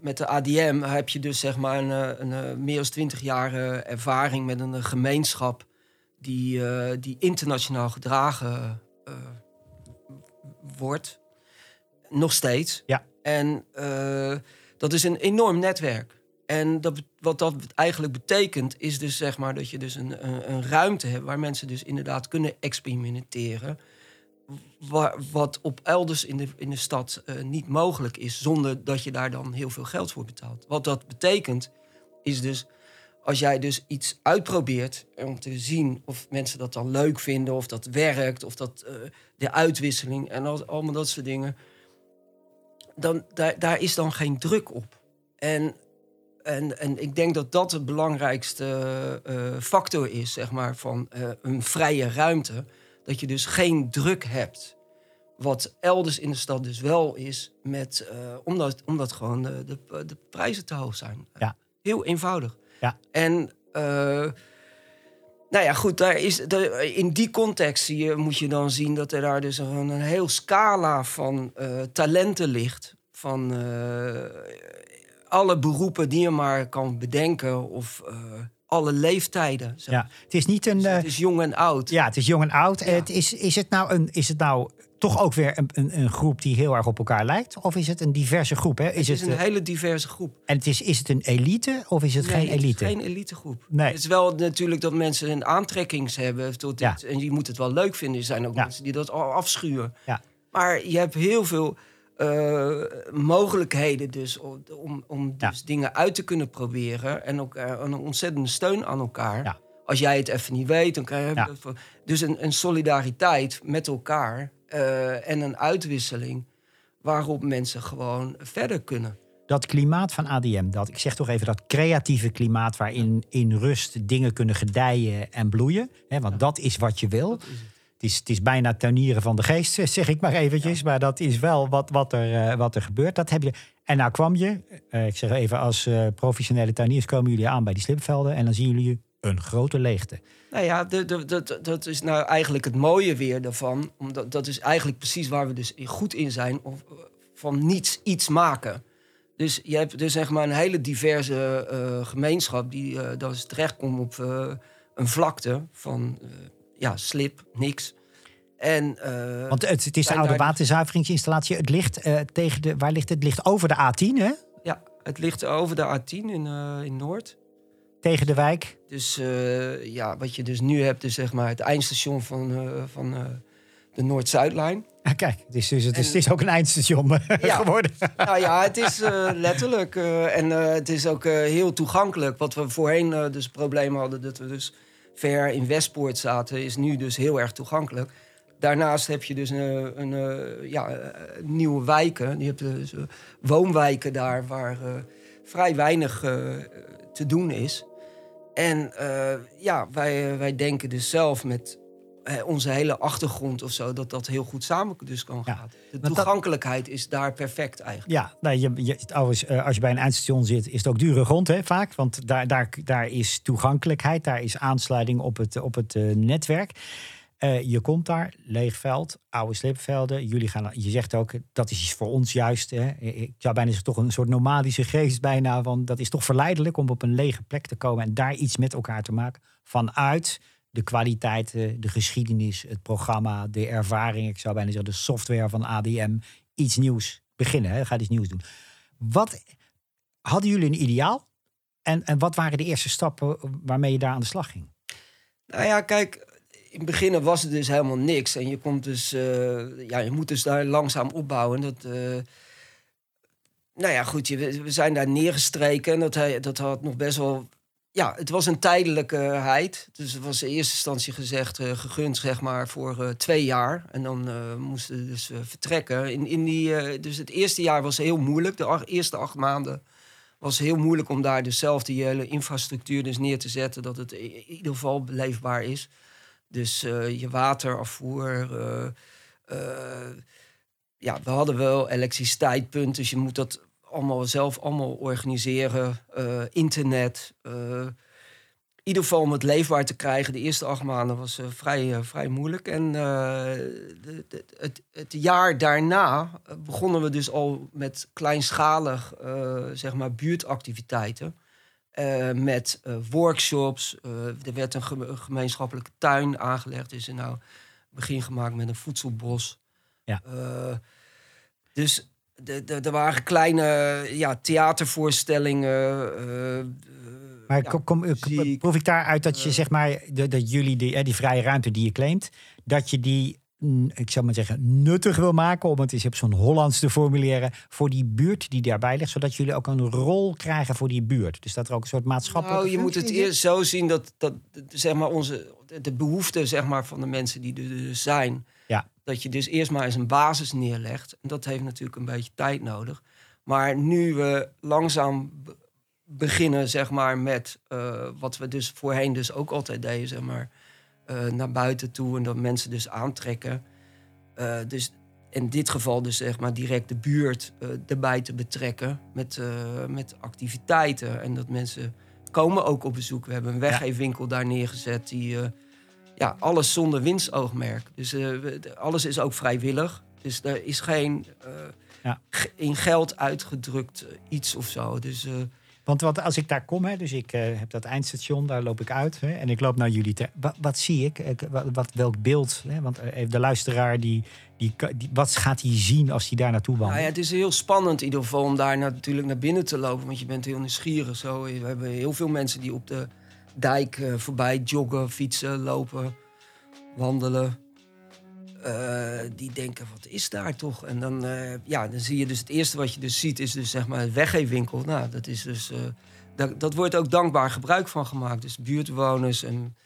met de ADM heb je dus zeg maar een, eh, een, eh, meer dan twintig jaar ervaring met een gemeenschap die, die internationaal gedragen wordt. Nog steeds. Ja. En dat is een enorm netwerk. En dat, wat dat eigenlijk betekent, is dus zeg maar dat je dus een, een, een ruimte hebt waar mensen dus inderdaad kunnen experimenteren. Wa- wat op elders in de, in de stad eh, niet mogelijk is, zonder dat je daar dan heel veel geld voor betaalt. Wat dat betekent, is dus als jij dus iets uitprobeert om te zien of mensen dat dan leuk vinden, of dat werkt, of dat eh, de uitwisseling en al, allemaal dat soort dingen, dan daar, is dan geen druk op. En, en, en ik denk dat dat de belangrijkste eh, factor is, zeg maar, van een vrije ruimte. Dat je dus geen druk hebt. Wat elders in de stad dus wel is, met, eh, omdat, omdat gewoon de, de, de prijzen te hoog zijn. Ja. Heel eenvoudig. Ja. En eh, Nou ja, goed, daar is, daar- in die context zie je, moet je dan zien dat er daar dus een, een heel scala van eh, talenten ligt. Van alle beroepen die je maar kan bedenken of alle leeftijden. Ja, het is niet een. Dus eh, het is jong en oud. ja, het is jong en oud. Ja. Het is, is het nou een. Is het nou toch ook weer een, een, een groep die heel erg op elkaar lijkt? Of is het een diverse groep? Hè? Is het is het, een eh, hele diverse groep. en het is, is het een elite of is het Nee, geen elite? Het is geen elitegroep. Nee. Het is wel natuurlijk dat mensen een aantrekkings hebben tot Ja. dit. En je moet het wel leuk vinden. Er zijn ook Ja. mensen die dat al afschuwen. Ja. Maar je hebt heel veel eh, mogelijkheden dus om, om, Ja. dus dingen uit te kunnen proberen. En ook eh, een ontzettende steun aan elkaar. Ja. Als jij het even niet weet, dan krijg je... Ja. dat van- Dus een, een solidariteit met elkaar eh, en een uitwisseling... waarop mensen gewoon verder kunnen. dat klimaat van ADM, dat, ik zeg toch even dat creatieve klimaat waarin in rust dingen kunnen gedijen en bloeien. Hè, want dat is wat je wil. Dat is het. Het is, het is bijna tuinieren van de geest, zeg ik maar eventjes. Maar dat is wel wat, wat, er, eh, wat er gebeurt. Dat heb je. En nou kwam je, eh, ik zeg even als eh, professionele tuiniers komen jullie aan bij die slipvelden. En dan zien jullie een grote leegte. Nou ja, de- de- dat, dat is nou eigenlijk het mooie weer daarvan. Omdat dat is eigenlijk precies waar we dus goed in zijn. Of, van niets iets maken. Dus je hebt dus zeg maar een hele diverse gemeenschap... die eh dan eens terechtkomt op een vlakte van ja, slip, niks. En, eh, Want het, het is de oude waterzuiveringsinstallatie. Het ligt eh, tegen de. Waar ligt het? Het ligt over de A10, hè? ja, het ligt over de A10 in, eh, in Noord. Tegen de wijk. Dus ja, wat je dus nu hebt, is zeg maar het eindstation van, van de Noord-Zuidlijn. Ah, kijk, het is, dus, het, is, En- het is ook een eindstation Ja. geworden. Nou ja, het is letterlijk. en het is ook heel toegankelijk. Wat we voorheen dus probleem hadden, dat we dus ver in Westpoort zaten, is nu dus heel erg toegankelijk. Daarnaast heb je dus een, een, eh, ja, eh, nieuwe wijken. Je hebt dus eh, woonwijken daar waar vrij weinig te doen is. En ja, wij, wij denken dus zelf met onze hele achtergrond of zo... dat dat heel goed samen dus kan Ja, gaan. De dat- toegankelijkheid is daar perfect eigenlijk. Ja, nou, je, je, trouwens, eh, als je bij een eindstation zit, is het ook dure grond, hè, vaak. Want daar, daar, daar is toegankelijkheid, daar is aansluiting op het, op het eh, netwerk. Eh, je komt daar, leeg veld, oude slipvelden. Jullie gaan, je zegt ook, dat is voor ons juist. Hè. Ik zou bijna zeggen, toch een soort nomadische geest bijna. Van, dat is toch verleidelijk om op een lege plek te komen en daar iets met elkaar te maken. Vanuit de kwaliteiten, de geschiedenis, het programma, de ervaring. Ik zou bijna zeggen, de software van ADM. Iets nieuws beginnen, hè. ga iets nieuws doen. Wat hadden jullie een ideaal? En, en wat waren de eerste stappen waarmee je daar aan de slag ging? Nou ja, kijk, in het begin was het dus helemaal niks. En je komt dus, eh, ja, je moet dus daar langzaam opbouwen. Dat, eh, nou ja, goed, je, we zijn daar neergestreken. En dat, dat had nog best wel. Ja, het was een tijdelijkheid. Dus het was in eerste instantie gezegd, eh, gegund, zeg maar, voor eh, twee jaar. En dan eh, moesten we dus vertrekken. In, in die, dus het eerste jaar was heel moeilijk. De eerste acht maanden was heel moeilijk om daar dus zelf hele infrastructuur dus neer te zetten. Dat het in ieder geval beleefbaar is. Dus je waterafvoer. ja, we hadden wel elektriciteitpunten. Dus je moet dat allemaal zelf allemaal organiseren. Eh, internet. in ieder geval om het leefbaar te krijgen. De eerste acht maanden was eh, vrij, vrij moeilijk. En de- de- het, het jaar daarna begonnen we dus al met kleinschalig zeg maar buurtactiviteiten. Met workshops. Er werd een geme- gemeenschappelijke tuin aangelegd. Dus er nou begin gemaakt met een voedselbos. Ja. Dus er waren kleine ja, theatervoorstellingen. eh, eh, Maar ja, kom, kom, muziek. proef ik daaruit dat je, eh, zeg maar, de- dat jullie die, die vrije ruimte die je claimt, dat je die, ik zou maar zeggen, nuttig wil maken, om het eens op zo'n Hollands te formuleren, voor die buurt die daarbij ligt, zodat jullie ook een rol krijgen voor die buurt. Dus dat er ook een soort maatschappelijke Nou, je moet het eerst zo zien dat, dat zeg maar onze, de- behoeften zeg maar, van de mensen die er dus zijn. Dat je dus eerst maar eens een basis neerlegt. En dat heeft natuurlijk een beetje tijd nodig. Maar nu we langzaam be- beginnen, zeg maar, met eh, wat we dus voorheen dus ook altijd deden, zeg maar, eh, naar buiten toe en dat mensen dus aantrekken. Eh, dus in dit geval dus zeg maar direct de buurt erbij te betrekken met, met activiteiten. En dat mensen komen ook op bezoek. We hebben een weggeefwinkel daar neergezet die ja, alles zonder winstoogmerk. Dus eh, alles is ook vrijwillig. Dus er is geen eh, Ja. in geld uitgedrukt eh, iets of zo. Dus Want wat, als ik daar kom, hè, dus ik heb dat eindstation, daar loop ik uit hè, en ik loop naar jullie. Te, wat, wat zie ik? Wat, wat, welk beeld? Hè? Want even de luisteraar, die, die, wat gaat hij zien als hij daar naartoe wandelt? Nou ja, het is heel spannend in ieder geval om daar natuurlijk naar binnen te lopen. Want je bent heel nieuwsgierig. Zo. We hebben heel veel mensen die op de dijk voorbij joggen, fietsen, lopen, wandelen. Eh, die denken, wat is daar toch? En dan, eh, ja, dan zie je dus het eerste wat je dus ziet is dus zeg maar het weggeefwinkel. Nou, dat is dus... eh, dat, dat wordt ook dankbaar gebruik van gemaakt. Dus buurtbewoners en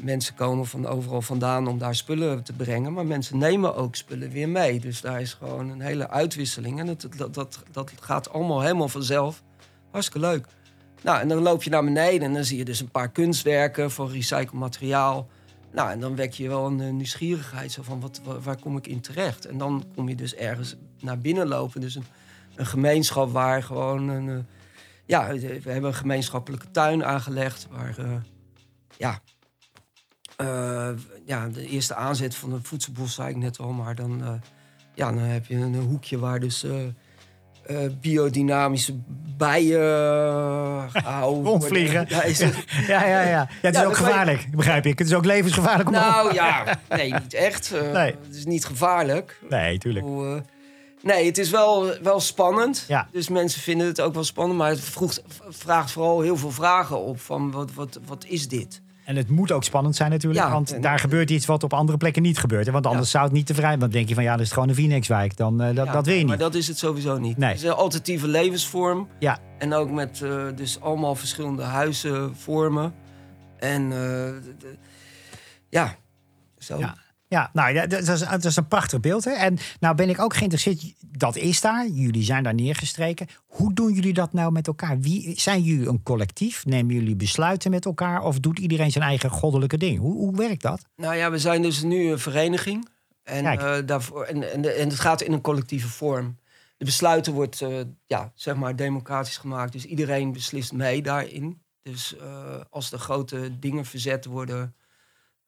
mensen komen van overal vandaan om daar spullen te brengen. Maar mensen nemen ook spullen weer mee. Dus daar is gewoon een hele uitwisseling. En dat, dat, dat, dat gaat allemaal helemaal vanzelf. Hartstikke leuk. Nou, en dan loop je naar beneden en dan zie je dus een paar kunstwerken van recycled materiaal. Nou, en dan wek je wel een nieuwsgierigheid. Zo van, wat, wa- waar kom ik in terecht? En dan kom je dus ergens naar binnen lopen. Dus een, een gemeenschap waar gewoon een... eh, ja, we hebben een gemeenschappelijke tuin aangelegd. Waar, eh, ja, eh, ja, de eerste aanzet van een voedselbos zei ik net al. Maar dan, ja, dan heb je een hoekje waar dus... eh, eh, biodynamische bijen eh, worden. Rondvliegen. Ja, is het- Ja, ja, ja. ja het is ook je- gevaarlijk, begrijp ik. Het is ook levensgevaarlijk om nou ja, nee, niet echt. Eh, Nee. Het is niet gevaarlijk. Nee, tuurlijk. Eh, nee, het is wel, wel spannend. Ja. Dus mensen vinden het ook wel spannend. Maar het vroeg, vraagt vooral heel veel vragen op. Van wat, wat, wat is dit? En het moet ook spannend zijn natuurlijk, Ja, want en- daar gebeurt iets wat op andere plekken niet gebeurt. hè. Want anders zou het niet te vrij. Want dan denk je van ja, dat is gewoon een Phoenixwijk. Dan eh, dat, Ja, dat wil je Maar niet. dat is het sowieso niet. Nee. Het is een alternatieve levensvorm. Ja. En ook met eh, dus allemaal verschillende huizenvormen. En eh, ja, zo. Ja. Ja, nou ja, dat is, dat is een prachtig beeld. Hè? En nou ben ik ook geïnteresseerd. Dat is daar. Jullie zijn daar neergestreken. Hoe doen jullie dat nou met elkaar? Wie, zijn jullie een collectief? Nemen jullie besluiten met elkaar? Of doet iedereen zijn eigen goddelijke ding? Hoe, hoe werkt dat? Nou ja, we zijn dus nu een vereniging. En, eh, daarvoor, en, en, en het gaat in een collectieve vorm. De besluiten wordt eh, ja, zeg maar democratisch gemaakt. Dus iedereen beslist mee daarin. Dus eh, als er grote dingen verzet worden,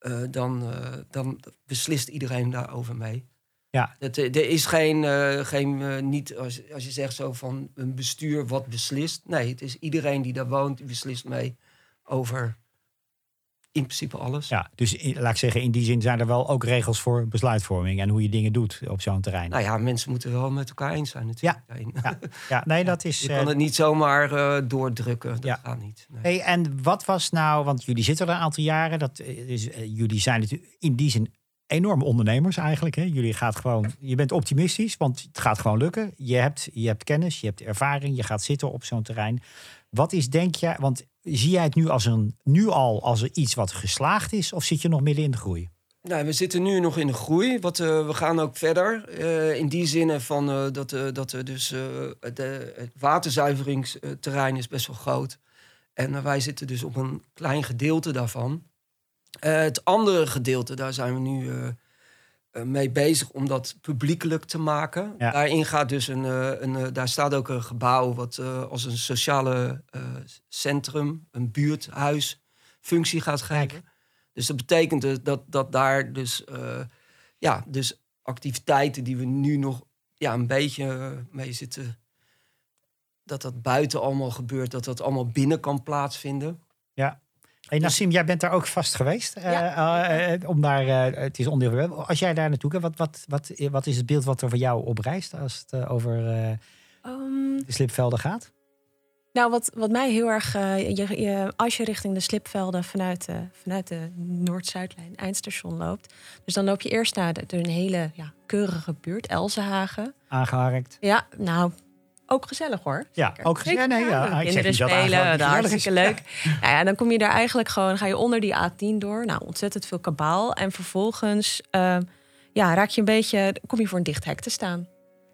eh, dan, eh, dan beslist iedereen daarover mee. Ja. Het, eh, er is geen, geen niet als, als je zegt zo van een bestuur wat beslist. Nee, het is iedereen die daar woont, die beslist mee over in principe alles. Ja, dus in- laat ik zeggen, in die zin zijn er wel ook regels voor besluitvorming en hoe je dingen doet op zo'n terrein. Nou ja, mensen moeten wel met elkaar eens zijn natuurlijk. daarin. Ja, ja nee, dat is. Je eh, kan het niet zomaar eh, doordrukken. Dat Ja. gaat niet. Nee. Hey, en wat was nou, want jullie zitten er een aantal jaren, dat eh, is, eh, jullie zijn natuurlijk in die zin enorme ondernemers eigenlijk. Hè? Jullie gaat gewoon, je bent optimistisch, want het gaat gewoon lukken. Je hebt, je hebt kennis, je hebt ervaring, je gaat zitten op zo'n terrein. Wat is, denk je, want zie jij het nu, als een, nu al als er iets wat geslaagd is, of zit je nog midden in de groei? Nou, we zitten nu nog in de groei. Wat, eh, we gaan ook verder. eh, in die zin van eh, dat, dat dus de, het waterzuiveringsterrein is best wel groot. En wij zitten dus op een klein gedeelte daarvan. Het andere gedeelte, daar zijn we nu mee bezig om dat publiekelijk te maken. Ja. Daarin gaat dus een, eh, een eh, daar staat ook een gebouw wat eh, als een sociale eh, centrum, een buurthuis functie gaat geven. Dus dat betekent dat, dat daar dus, eh, ja, dus activiteiten die we nu nog ja, een beetje eh, mee zitten, dat dat buiten allemaal gebeurt, dat dat allemaal binnen kan plaatsvinden. Ja. Hey, Nassim, jij bent daar ook vast geweest. eh, Ja. eh, eh, om daar, het is onderdeel. Als jij daar naartoe gaat, wat, wat, wat, wat is het beeld wat er voor jou oprijst als het over Ehm, de slipvelden gaat? nou, wat, wat mij heel erg... je, je, als je richting de slipvelden vanuit de, vanuit de Noord-Zuidlijn eindstation loopt... dus dan loop je eerst naar de, een hele ja, keurige buurt, Elzenhagen. Aangeharkt. Ja, nou, ook gezellig hoor. Ja, Zeker. ook gezellig. Nee, ja, zeg kinderen spelen, hartstikke leuk. Nou ja, dan kom je daar eigenlijk gewoon, ga je onder die A10 door. Nou, ontzettend veel kabaal. En vervolgens ehm, ja, raak je een beetje, kom je voor een dicht hek te staan.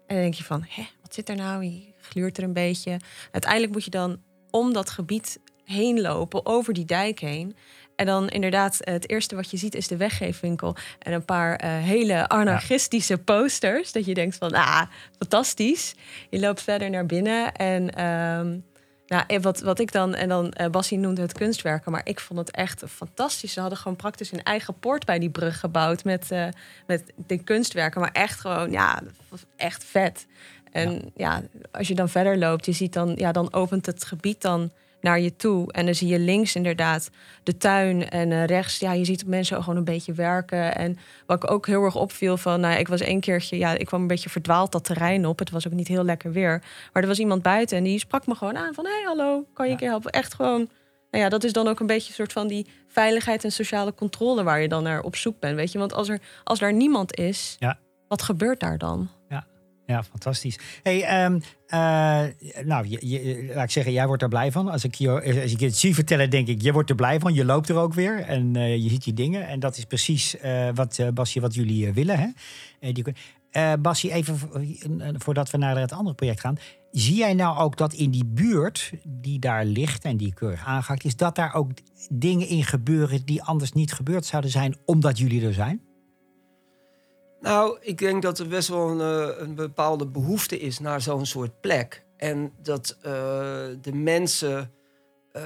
En dan denk je van, hè, wat zit er nou? Je gluurt er een beetje. Uiteindelijk moet je dan om dat gebied heen lopen, over die dijk heen. En dan inderdaad, eh, het eerste wat je ziet is de weggeefwinkel. En een paar eh, hele anarchistische posters. Dat je denkt van, ah, fantastisch. Je loopt verder naar binnen en... ehm, Nou, wat, wat ik dan, en dan uh, Bassie noemde het kunstwerken, maar ik vond het echt fantastisch. Ze hadden gewoon praktisch een eigen poort bij die brug gebouwd met, uh, met de kunstwerken, maar echt gewoon, ja, echt vet. En ja. als je dan verder loopt, je ziet dan, ja, dan opent het gebied dan naar je toe. En dan zie je links inderdaad de tuin en uh, rechts, ja, je ziet mensen gewoon een beetje werken. En wat ik ook heel erg opviel van, nou, ik was één keertje, ja, ik kwam een beetje verdwaald dat terrein op. Het was ook niet heel lekker weer. Maar er was iemand buiten en die sprak me gewoon aan van, hé, hey, hallo, kan je een keer helpen? Echt gewoon, nou ja, dat is dan ook een beetje een soort van die veiligheid en sociale controle waar je dan naar op zoek bent, weet je. Want als er, als er niemand is, ja. wat gebeurt daar dan? Ja. Fantastisch. Hey, um, uh, nou, je, laat ik zeggen, jij wordt er blij van. Als ik, je, als ik het zie vertellen, denk ik, je wordt er blij van. Je loopt er ook weer en uh, je ziet je dingen. En dat is precies uh, wat, Basje, wat jullie willen. Hè? die, Basje, even voordat we naar het andere project gaan. Zie jij nou ook dat in die buurt die daar ligt en die keurig aangehakt is, dat daar ook dingen in gebeuren die anders niet gebeurd zouden zijn, omdat jullie er zijn? Nou, ik denk dat er best wel een, eh, een bepaalde behoefte is naar zo'n soort plek. En dat uh, de mensen uh,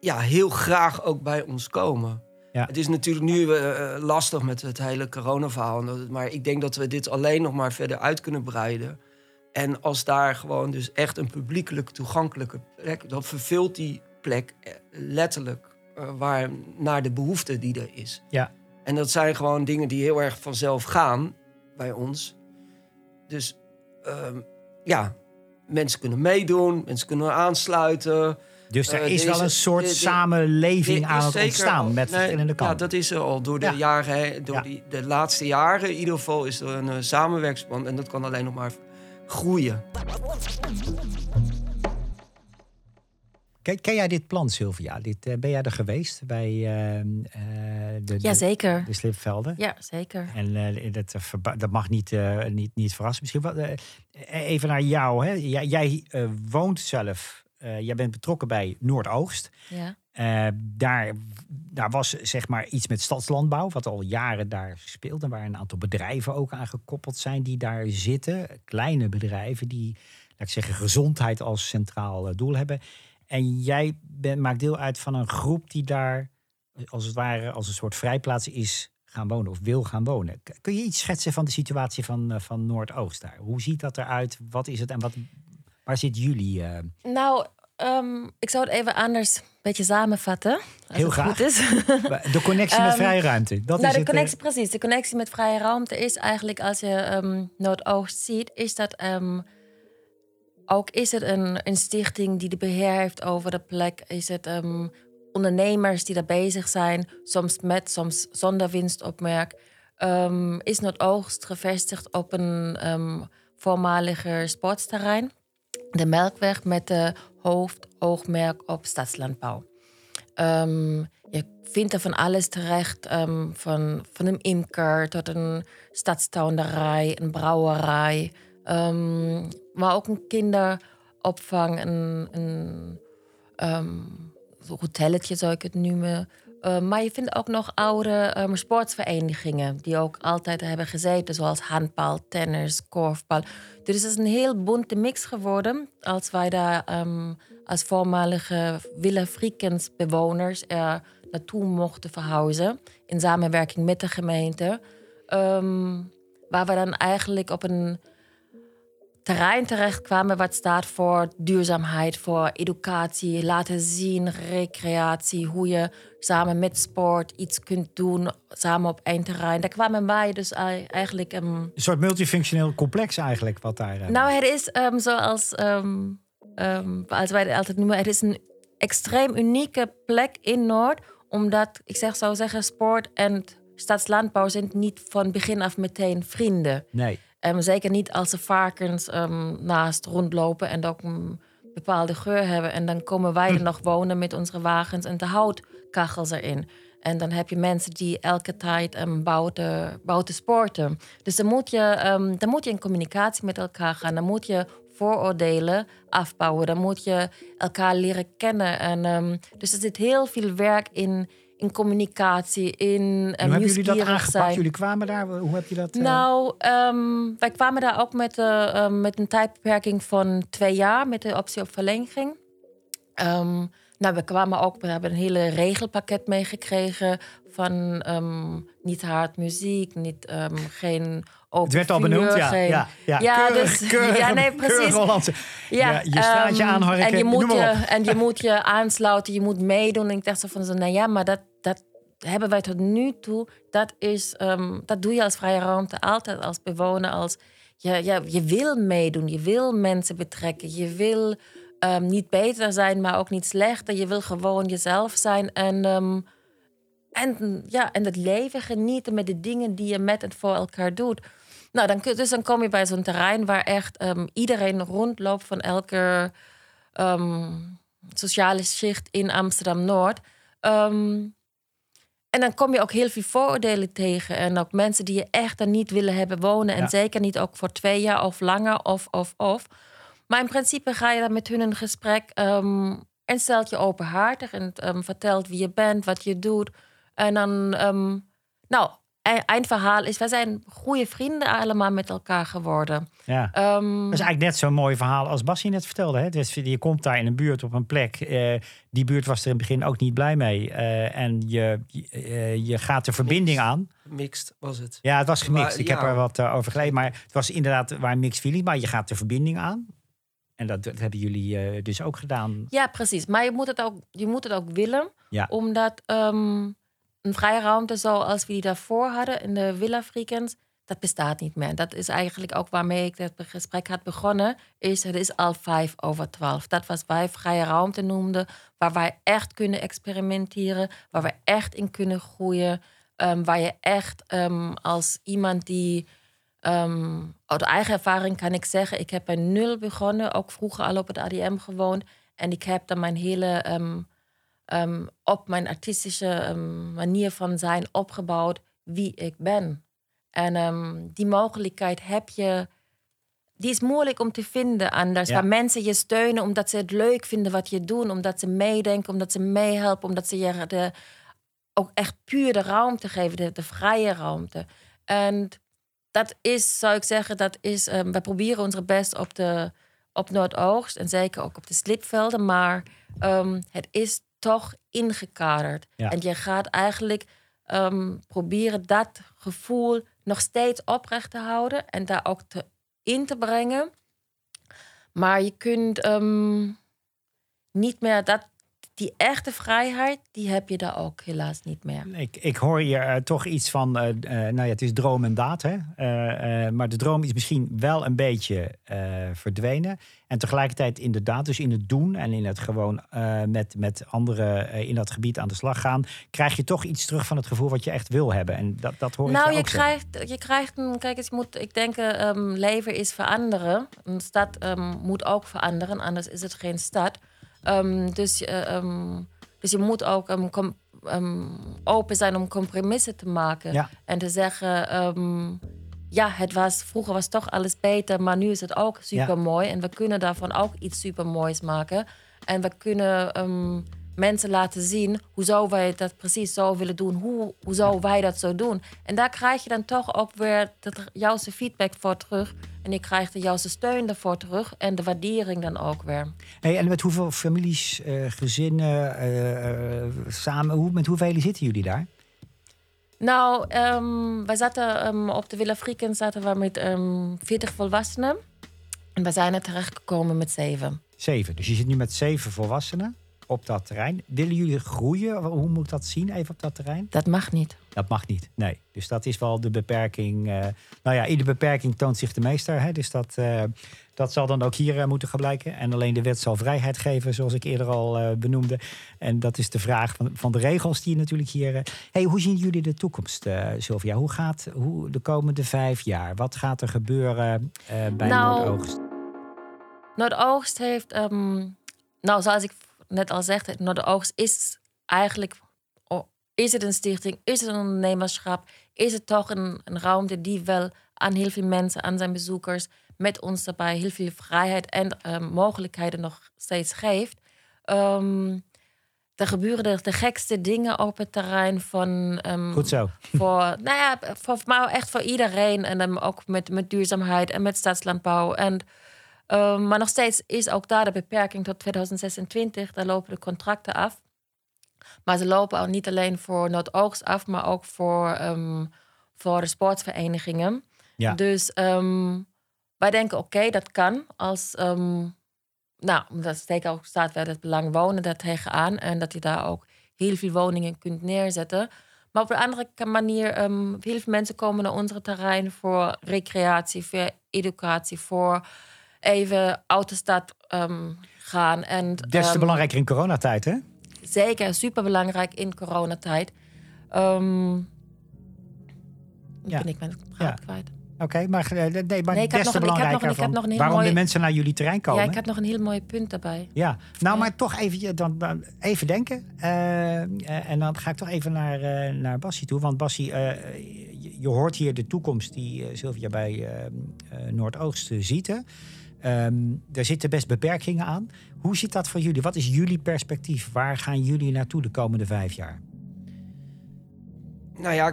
ja, heel graag ook bij ons komen. Ja. Het is natuurlijk nu uh, lastig met het hele coronaverhaal. Maar ik denk dat we dit alleen nog maar verder uit kunnen breiden. En als daar gewoon dus echt een publiekelijk toegankelijke plek... dan vervult die plek letterlijk waar, naar de behoefte die er is. Ja. En dat zijn gewoon dingen die heel erg vanzelf gaan bij ons. Dus um, ja, mensen kunnen meedoen, mensen kunnen aansluiten. Dus er uh, is wel een soort de, de, samenleving aan het ontstaan al, met nee, verschillende kanten. Ja, dat is er al door de ja. jaren, door ja. die, de laatste jaren in ieder geval is er een uh, samenwerksplan en dat kan alleen nog maar groeien. Ken, ken, jij dit plan, Sylvia? Dit, uh, ben jij er geweest bij uh, de, de, de slipvelden? Ja, zeker. En dat, dat mag niet, niet, niet verrassen. Misschien wat, even naar jou. Hè? Jij, jij woont zelf, jij bent betrokken bij Noordoogst. Ja. daar, daar was zeg maar iets met stadslandbouw, wat al jaren daar speelt. En waar een aantal bedrijven ook aan gekoppeld zijn die daar zitten. Kleine bedrijven die, laat ik zeggen, gezondheid als centraal doel hebben. En jij bent, maakt deel uit van een groep die daar, als het ware, als een soort vrijplaats is gaan wonen of wil gaan wonen. Kun je iets schetsen van de situatie van, uh, van Noordoost daar? Hoe ziet dat eruit? Wat is het en wat, waar zit jullie? Uh... Nou, um, ik zou het even anders een beetje samenvatten. Heel graag. Goed is. De connectie met um, vrije ruimte. Dat nou, is de het, connectie, uh... precies. De connectie met vrije ruimte is eigenlijk, als je um, Noordoost ziet, is dat ook is het een, een, stichting die de beheer heeft over de plek. Is het um, ondernemers die daar bezig zijn, soms met, soms zonder winstopmerk. Um, is Noordoogst gevestigd op een um, voormalige sportsterrein. De Melkweg met de hoofdoogmerk op stadslandbouw. je vindt er van alles terecht. van, van een imker tot een stadstuinderij, een brouwerij... maar ook een kinderopvang, een, een um, hotelletje zou ik het noemen. Uh, maar je vindt ook nog oude um, sportverenigingen die ook altijd hebben gezeten, zoals handbal, tennis, korfbal. Dus het is een heel bunte mix geworden als wij daar um, als voormalige Villa Friekens bewoners er naartoe mochten verhuizen in samenwerking met de gemeente. Waar we dan eigenlijk op een terrein terechtkwamen wat staat voor duurzaamheid, voor educatie, laten zien, recreatie, hoe je samen met sport iets kunt doen, samen op één terrein. Daar kwamen wij dus eigenlijk... Um, een soort multifunctioneel complex eigenlijk, wat daar... Uh, nou, het is um, zoals um, als wij het altijd noemen, het is een extreem unieke plek in Noord, omdat, ik zeg, zou zeggen, sport en stadslandbouw zijn niet van begin af meteen vrienden. Nee. Um, zeker niet als ze varkens um, naast rondlopen en ook een bepaalde geur hebben. En dan komen wij er nog wonen met onze wagens en de houtkachels erin. En dan heb je mensen die elke tijd um, bouwen, bouwen sporten. Dus dan moet, je, um, dan moet je in communicatie met elkaar gaan. Dan moet je vooroordelen afbouwen. Dan moet je elkaar leren kennen. En, um, dus er zit heel veel werk in, in communicatie, in uh, Hoe hebben jullie dat aangepakt? Zijn. Jullie kwamen daar, hoe heb je dat? Uh... Nou, um, wij kwamen daar ook met, uh, met een tijdbeperking van twee jaar, met de optie op verlenging. Ehm, nou, we kwamen ook, we hebben een hele regelpakket meegekregen van ehm, niet hard muziek, niet, ehm, geen Het werd al benoemd, ja. ja, ja. Ja, keurig, dus- keurig, ja, nee, precies. Ja, je straatje ehm, aanharken, En je, moet je, en je moet je aansluiten, je moet meedoen. En ik dacht zo van, zo, nou ja, maar dat, dat hebben wij tot nu toe. Dat, is, ehm, dat doe je als vrije ruimte altijd als bewoner. Als, je, je, je wil meedoen, je wil mensen betrekken. Je wil ehm, niet beter zijn, maar ook niet slechter. Je wil gewoon jezelf zijn. En, en, ja, en het leven genieten met de dingen die je met en voor elkaar doet. Nou, dan, dus dan kom je bij zo'n terrein waar echt ehm, iedereen rondloopt van elke ehm, sociale schicht in Amsterdam-Noord. Ehm, en dan kom je ook heel veel vooroordelen tegen. En ook mensen die je echt er niet willen hebben wonen. En Ja. zeker niet ook voor twee jaar of langer of, of, of. Maar in principe ga je dan met hun in gesprek en stelt je openhartig en vertelt wie je bent, wat je doet. En dan, ehm, nou, e- eindverhaal is, wij zijn goede vrienden allemaal met elkaar geworden. Ja. Ehm, Dat is eigenlijk net zo'n mooi verhaal als Bassie net vertelde. Hè? Dus je komt daar in een buurt op een plek. eh, die buurt was er in het begin ook niet blij mee. eh, en je, je, je gaat de verbinding aan. Mixed was het. Ja, het was gemixt. Maar, Ik ja. heb er wat eh, over gelezen. Maar het was inderdaad waar mixed feelings. Maar je gaat de verbinding aan. En dat, dat hebben jullie eh, dus ook gedaan. Ja, precies. Maar je moet het ook, je moet het ook willen. Ja. Omdat ehm, een vrije ruimte zoals we die daarvoor hadden in de Villa Freakens, dat bestaat niet meer. Dat is eigenlijk ook waarmee ik het gesprek had begonnen. Is, het is al vijf over twaalf. Dat was wij vrije ruimte noemden. Waar wij echt kunnen experimenteren. Waar we echt in kunnen groeien. ehm, waar je echt ehm, als iemand die Ehm, uit eigen ervaring kan ik zeggen, ik heb bij nul begonnen, ook vroeger al op het ADM gewoond. En ik heb dan mijn hele, ehm, op mijn artistische ehm, manier van zijn opgebouwd wie ik ben. En ehm, die mogelijkheid heb je, die is moeilijk om te vinden anders. Ja. Waar mensen je steunen omdat ze het leuk vinden wat je doet, omdat ze meedenken, omdat ze meehelpen, omdat ze je de, ook echt puur de ruimte geven, de, de vrije ruimte. En dat is, zou ik zeggen, dat is. we proberen ons best op, de, op Noordoogst en zeker ook op de slipvelden, maar het is toch ingekaderd. Ja. En je gaat eigenlijk ehm, proberen dat gevoel nog steeds oprecht te houden en daar ook te, in te brengen. Maar je kunt ehm, niet meer dat. Die echte vrijheid, die heb je daar ook helaas niet meer. Ik, ik hoor hier eh, toch iets van, eh, nou ja, het is droom en daad. Hè? Maar de droom is misschien wel een beetje verdwenen. En tegelijkertijd inderdaad, dus in het doen en in het gewoon met, met anderen in dat gebied aan de slag gaan, krijg je toch iets terug van het gevoel wat je echt wil hebben. En dat, dat hoor ik Nou, je je ook zeggen. krijgt, je krijgt een, kijk eens, moet, ik denk, ehm, leven is veranderen. Een stad ehm, moet ook veranderen, anders is het geen stad. Ehm, dus, eh, ehm, dus je moet ook ehm, open zijn om compromissen te maken. Ja. En te zeggen, ja, het was, vroeger was toch alles beter, maar nu is het ook super mooi. En we kunnen daarvan ook iets super moois maken. En we kunnen mensen laten zien hoe zou wij dat precies zo willen doen. Hoe, hoe zou wij dat zo doen? En daar krijg je dan toch ook weer juiste feedback voor terug. En je krijgt de juiste steun ervoor terug. En de waardering dan ook weer. Hey, en met hoeveel families, eh, gezinnen, eh, eh, samen, hoe, met hoeveel zitten jullie daar? Nou, ehm, wij zaten ehm, op de Villa Frieken zaten we met ehm 40 volwassenen. En we zijn er terechtgekomen met zeven. Zeven. Dus je zit nu met zeven volwassenen op dat terrein. Willen jullie groeien? Hoe moet ik dat zien even op dat terrein? Dat mag niet. Dat mag niet, nee. Dus dat is wel de beperking. eh, nou ja, in de beperking toont zich de meester. Hè? Dus dat, eh, dat zal dan ook hier eh, moeten gaan blijken. En alleen de wet zal vrijheid geven, zoals ik eerder al benoemde. En dat is de vraag van, van de regels die je natuurlijk hier... hey, hoe zien jullie de toekomst, Sylvia? Hoe gaat hoe de komende vijf jaar? Wat gaat er gebeuren bij Nou, Noordoogst? Noordoogst heeft, ehm, nou zoals ik net al zei, Noordoogst is eigenlijk, oh, is het een stichting, is het een ondernemerschap, is het toch een, een ruimte die wel aan heel veel mensen, aan zijn bezoekers, met ons daarbij heel veel vrijheid en ehm, mogelijkheden nog steeds geeft. Ehm, er gebeuren de, de gekste dingen op het terrein van ehm, Goed zo. voor, nou ja, voor, maar echt voor iedereen. En dan ook met, met duurzaamheid en met stadslandbouw. En Ehm, maar nog steeds is ook daar de beperking tot 2026. Daar lopen de contracten af. Maar ze lopen ook niet alleen voor Noordoogst af, maar ook voor, ehm, voor de sportverenigingen. Ja. Dus ehm, wij denken, oké, dat kan. Als, nou, dat steekt ook staat wel het belang wonen daar tegenaan. En dat je daar ook heel veel woningen kunt neerzetten. Maar op een andere manier, heel veel mensen komen naar onze terrein voor recreatie, voor educatie, voor even uit de stad ehm, gaan. En, Des te ehm, belangrijker in coronatijd, hè? Zeker, super belangrijk in coronatijd. Ehm Ja. ben ik mijn Ja. draad kwijt. Oké, maar, eh, nee, maar Nee, ik des te belangrijker van waarom de mensen naar jullie terrein komen. Ja, ik heb nog een heel mooi punt daarbij. Ja, nou, Ja. maar toch even, dan, dan even denken. Eh, eh, en dan ga ik toch even naar, eh naar Bassie toe. Want Bassie, je, je hoort hier de toekomst die Sylvia bij Noordoost ziet. Ehm, er zitten best beperkingen aan. Hoe zit dat voor jullie? Wat is jullie perspectief? Waar gaan jullie naartoe de komende vijf jaar? Nou ja,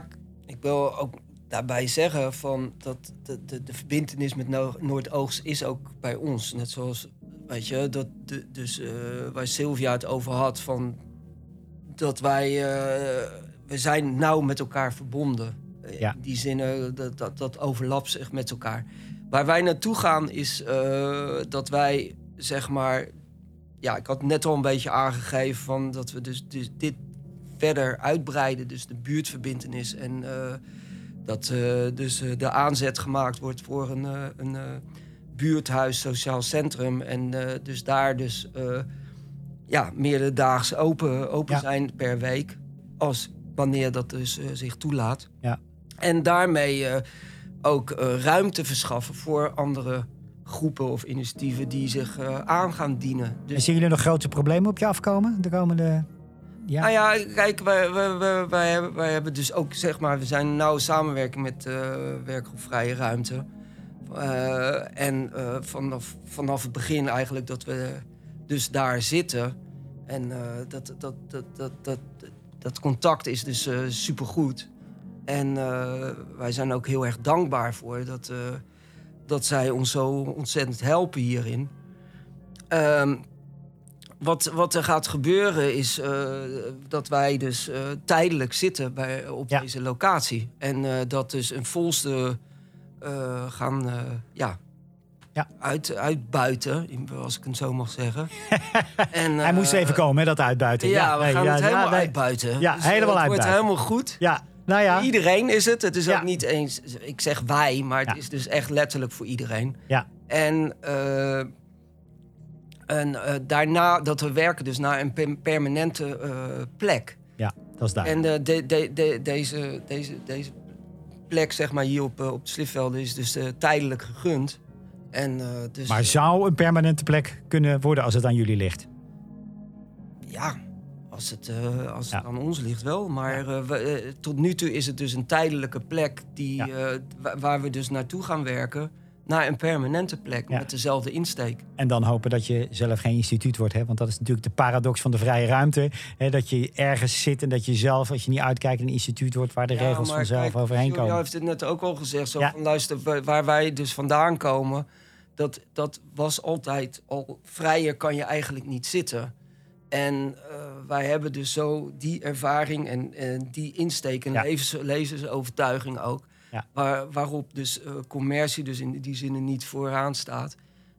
ik- wil ook daarbij zeggen van dat de, de, de verbindenis met No- Noordoogst is ook bij ons. Net zoals, weet je, dat de, dus eh, waar Sylvia het over had van dat wij, eh, we zijn nauw met elkaar verbonden. Eh, Ja. In die zin, dat, dat, dat overlapt zich met elkaar. Waar wij naartoe gaan is eh, dat wij, zeg maar, ja, ik had net al een beetje aangegeven van dat we dus, dus dit verder uitbreiden, dus de buurtverbindenis. En eh, dat eh, dus de aanzet gemaakt wordt voor een, een buurthuis, sociaal centrum. En dus daar dus ja, meerdere daags open, open Ja. zijn per week. Als wanneer dat dus zich toelaat. Ja. En daarmee ook eh, ruimte verschaffen voor andere groepen of initiatieven die zich eh, aan gaan dienen. En Dus zien jullie nog grote problemen op je afkomen de komende... Ja, Nou ja, kijk, wij, wij, wij, wij hebben, wij hebben dus ook, zeg maar, we zijn in nauwe samenwerking met eh Werkgroep Vrije Ruimte. En vanaf, vanaf het begin eigenlijk dat we dus daar zitten. En dat, dat, dat, dat, dat, dat contact is dus supergoed. En eh, wij zijn ook heel erg dankbaar voor dat, eh, dat zij ons zo ontzettend helpen hierin. Ehm, wat, wat er gaat gebeuren is eh, dat wij dus tijdelijk zitten bij, op Ja. deze locatie. En dat dus een volste gaan ja, Ja. Uit, uitbuiten, als ik het zo mag zeggen. en, Hij moest even komen, hè, dat uitbuiten. Ja, we nee, gaan ja, het ja, helemaal nee. uitbuiten. Ja, Dus, helemaal eh, Het wordt uitbuiten. helemaal goed. Ja, nou ja. Iedereen is het. Het is Ja. ook niet eens, ik zeg wij, maar het Ja. is dus echt letterlijk voor iedereen. Ja. En, eh, en eh, daarna, dat we werken dus naar een per- permanente eh, plek. Ja, dat is duidelijk. En de, de, de, deze, deze, deze plek, zeg maar, hier op, op de Slipvelden is dus tijdelijk gegund. En, dus, Maar zou een permanente plek kunnen worden als het aan jullie ligt? Ja, als het, eh, als het Ja. aan ons ligt wel. Maar eh, we, eh, tot nu toe is het dus een tijdelijke plek die, Ja. waar we dus naartoe gaan werken. Naar een permanente plek Ja. met dezelfde insteek. En dan hopen dat je zelf geen instituut wordt. Hè? Want dat is natuurlijk de paradox van de vrije ruimte. Hè? Dat je ergens zit en dat je zelf, als je niet uitkijkt, een instituut wordt waar de regels vanzelf kijk, overheen komen. heeft het net ook al gezegd. Zo van, luister, wa- waar wij dus vandaan komen... Dat, dat was altijd al vrijer kan je eigenlijk niet zitten. En eh, wij hebben dus zo die ervaring en, en die insteek en Ja. levens, levensovertuiging ook. Ja. Waar, waarop dus eh, commercie dus in die zin niet vooraan staat.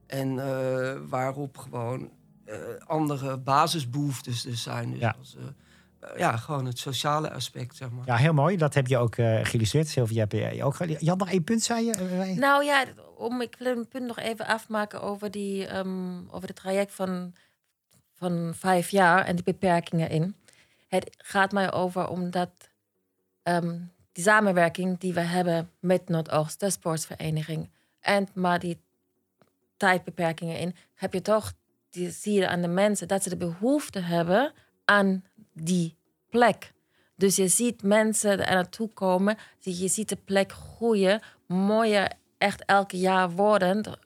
En eh, waarop gewoon eh, andere basisbehoeftes dus zijn. Dus Ja. als, eh, ja, gewoon het sociale aspect, zeg maar. Ja, heel mooi. Dat heb je ook eh geïllustreerd. Sylvia, heb je ook Je had nog één punt, zei je? Nou ja, om, ik wil een punt nog even afmaken over, die, ehm, over het traject van, van vijf jaar en die beperkingen in. Het gaat mij over omdat ehm, die samenwerking die we hebben met Noordoost, de sportsvereniging, en maar die tijdbeperkingen in, heb je toch, die zie je aan de mensen, dat ze de behoefte hebben aan die plek. Dus je ziet mensen er naartoe komen, je ziet de plek groeien, mooier echt elke jaar worden.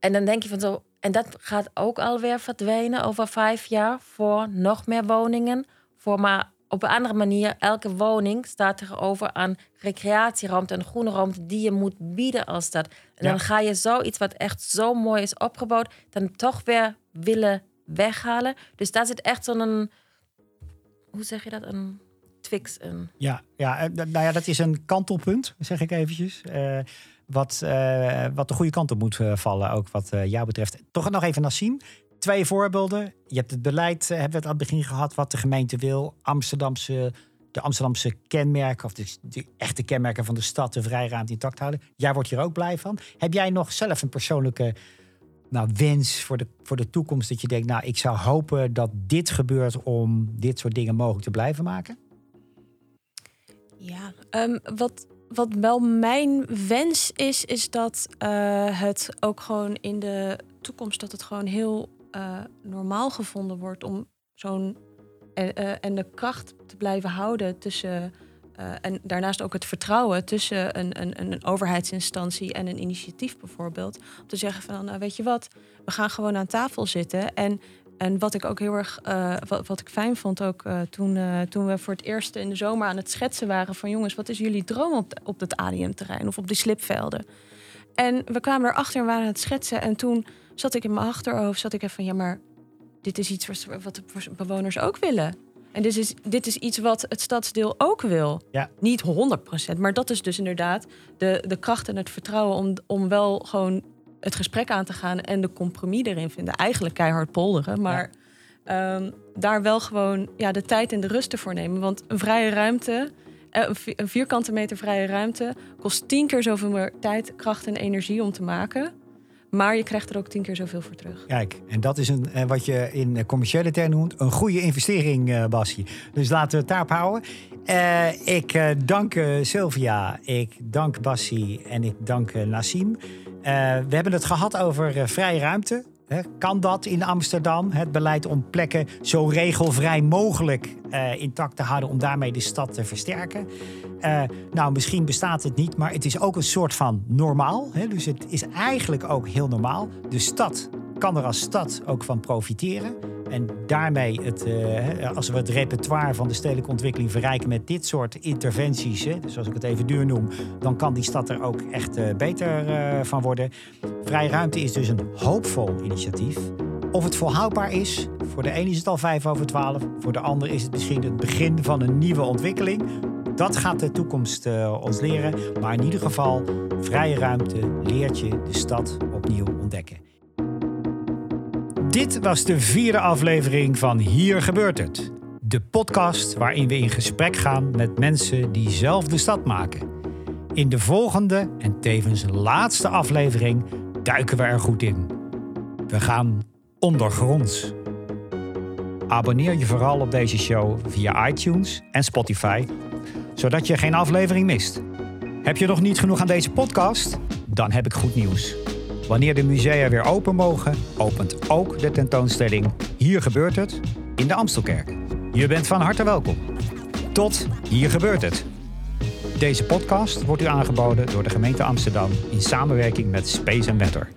En dan denk je van zo, en dat gaat ook alweer verdwijnen over vijf jaar voor nog meer woningen, voor maar op een andere manier, elke woning staat tegenover aan recreatieruimte en groene ruimte die je moet bieden als stad. En Ja. dan ga je zoiets wat echt zo mooi is opgebouwd, dan toch weer willen weghalen. Dus daar zit echt zo'n, hoe zeg je dat, een twix in. Ja, ja, eh, nou ja, dat is een kantelpunt, zeg ik eventjes. eh, wat, eh, wat de goede kant op moet eh, vallen, ook wat eh, jou betreft. Toch nog even Nassim. Twee voorbeelden. Je hebt het beleid, hebben we het aan het begin gehad, wat de gemeente wil. Amsterdamse, de Amsterdamse kenmerken, of de, de echte kenmerken van de stad, de vrijruimte intact houden. Jij wordt hier ook blij van. Heb jij nog zelf een persoonlijke nou, wens voor de, voor de toekomst? Dat je denkt, nou, ik zou hopen dat dit gebeurt om dit soort dingen mogelijk te blijven maken? Ja, ehm, wat, wat wel mijn wens is, is dat eh, het ook gewoon in de toekomst dat het gewoon heel eh, normaal gevonden wordt om zo'n en, eh, en de kracht te blijven houden tussen en daarnaast ook het vertrouwen tussen een, een, een overheidsinstantie en een initiatief bijvoorbeeld. Om te zeggen van, nou weet je wat, we gaan gewoon aan tafel zitten. En, en wat ik ook heel erg, eh, wat, wat ik fijn vond ook eh, toen, eh, toen we voor het eerst in de zomer aan het schetsen waren van jongens, wat is jullie droom op, op het ADM-terrein of op die slipvelden? En we kwamen erachter en waren aan het schetsen. En toen zat ik in mijn achterhoofd, zat ik even van ja, maar dit is iets wat- wat de bewoners ook willen. En dit is, dit is iets wat het stadsdeel ook wil. Ja. Niet 100%, maar dat is dus inderdaad de, de kracht en het vertrouwen om, om wel gewoon het gesprek aan te gaan en de compromis erin vinden. Eigenlijk keihard polderen, maar ehm, daar wel gewoon ja, de tijd en de rust ervoor nemen. Want een vrije ruimte, eh, een vi- een vierkante meter vrije ruimte, kost tien keer zoveel meer tijd, kracht en energie om te maken. Maar je krijgt er ook tien keer zoveel voor terug. Kijk, en dat is een, eh, wat je in commerciële termen noemt een goede investering, eh Bassie. Dus laten we het daarop houden. Eh, ik dank Sylvia, ik dank Bassie en ik dank Nassim. We hebben het gehad over vrije ruimte. Kan dat in Amsterdam? Het beleid om plekken zo regelvrij mogelijk eh, intact te houden... om daarmee de stad te versterken. Eh, nou, misschien bestaat het niet, maar het is ook een soort van normaal. Hè? Dus het is eigenlijk ook heel normaal. De stad kan er als stad ook van profiteren. En daarmee, het, eh, als we het repertoire van de stedelijke ontwikkeling verrijken met dit soort interventies, hè, dus zoals ik het even duur noem, dan kan die stad er ook echt eh, beter eh, van worden. Vrije ruimte is dus een hoopvol initiatief. Of het volhoudbaar is, voor de een is het al vijf over twaalf, voor de ander is het misschien het begin van een nieuwe ontwikkeling. Dat gaat de toekomst ons leren. Maar in ieder geval, vrije ruimte leert je de stad opnieuw ontdekken. Dit was de vierde aflevering van Hier gebeurt het. De podcast waarin we in gesprek gaan met mensen die zelf de stad maken. In de volgende en tevens laatste aflevering duiken we er goed in. We gaan ondergronds. Abonneer je vooral op deze show via iTunes en Spotify, zodat je geen aflevering mist. Heb je nog niet genoeg aan deze podcast? Dan heb ik goed nieuws. Wanneer de musea weer open mogen, opent ook de tentoonstelling Hier gebeurt het in de Amstelkerk. Je bent van harte welkom. Tot Hier gebeurt het. Deze podcast wordt u aangeboden door de gemeente Amsterdam in samenwerking met Space Matter.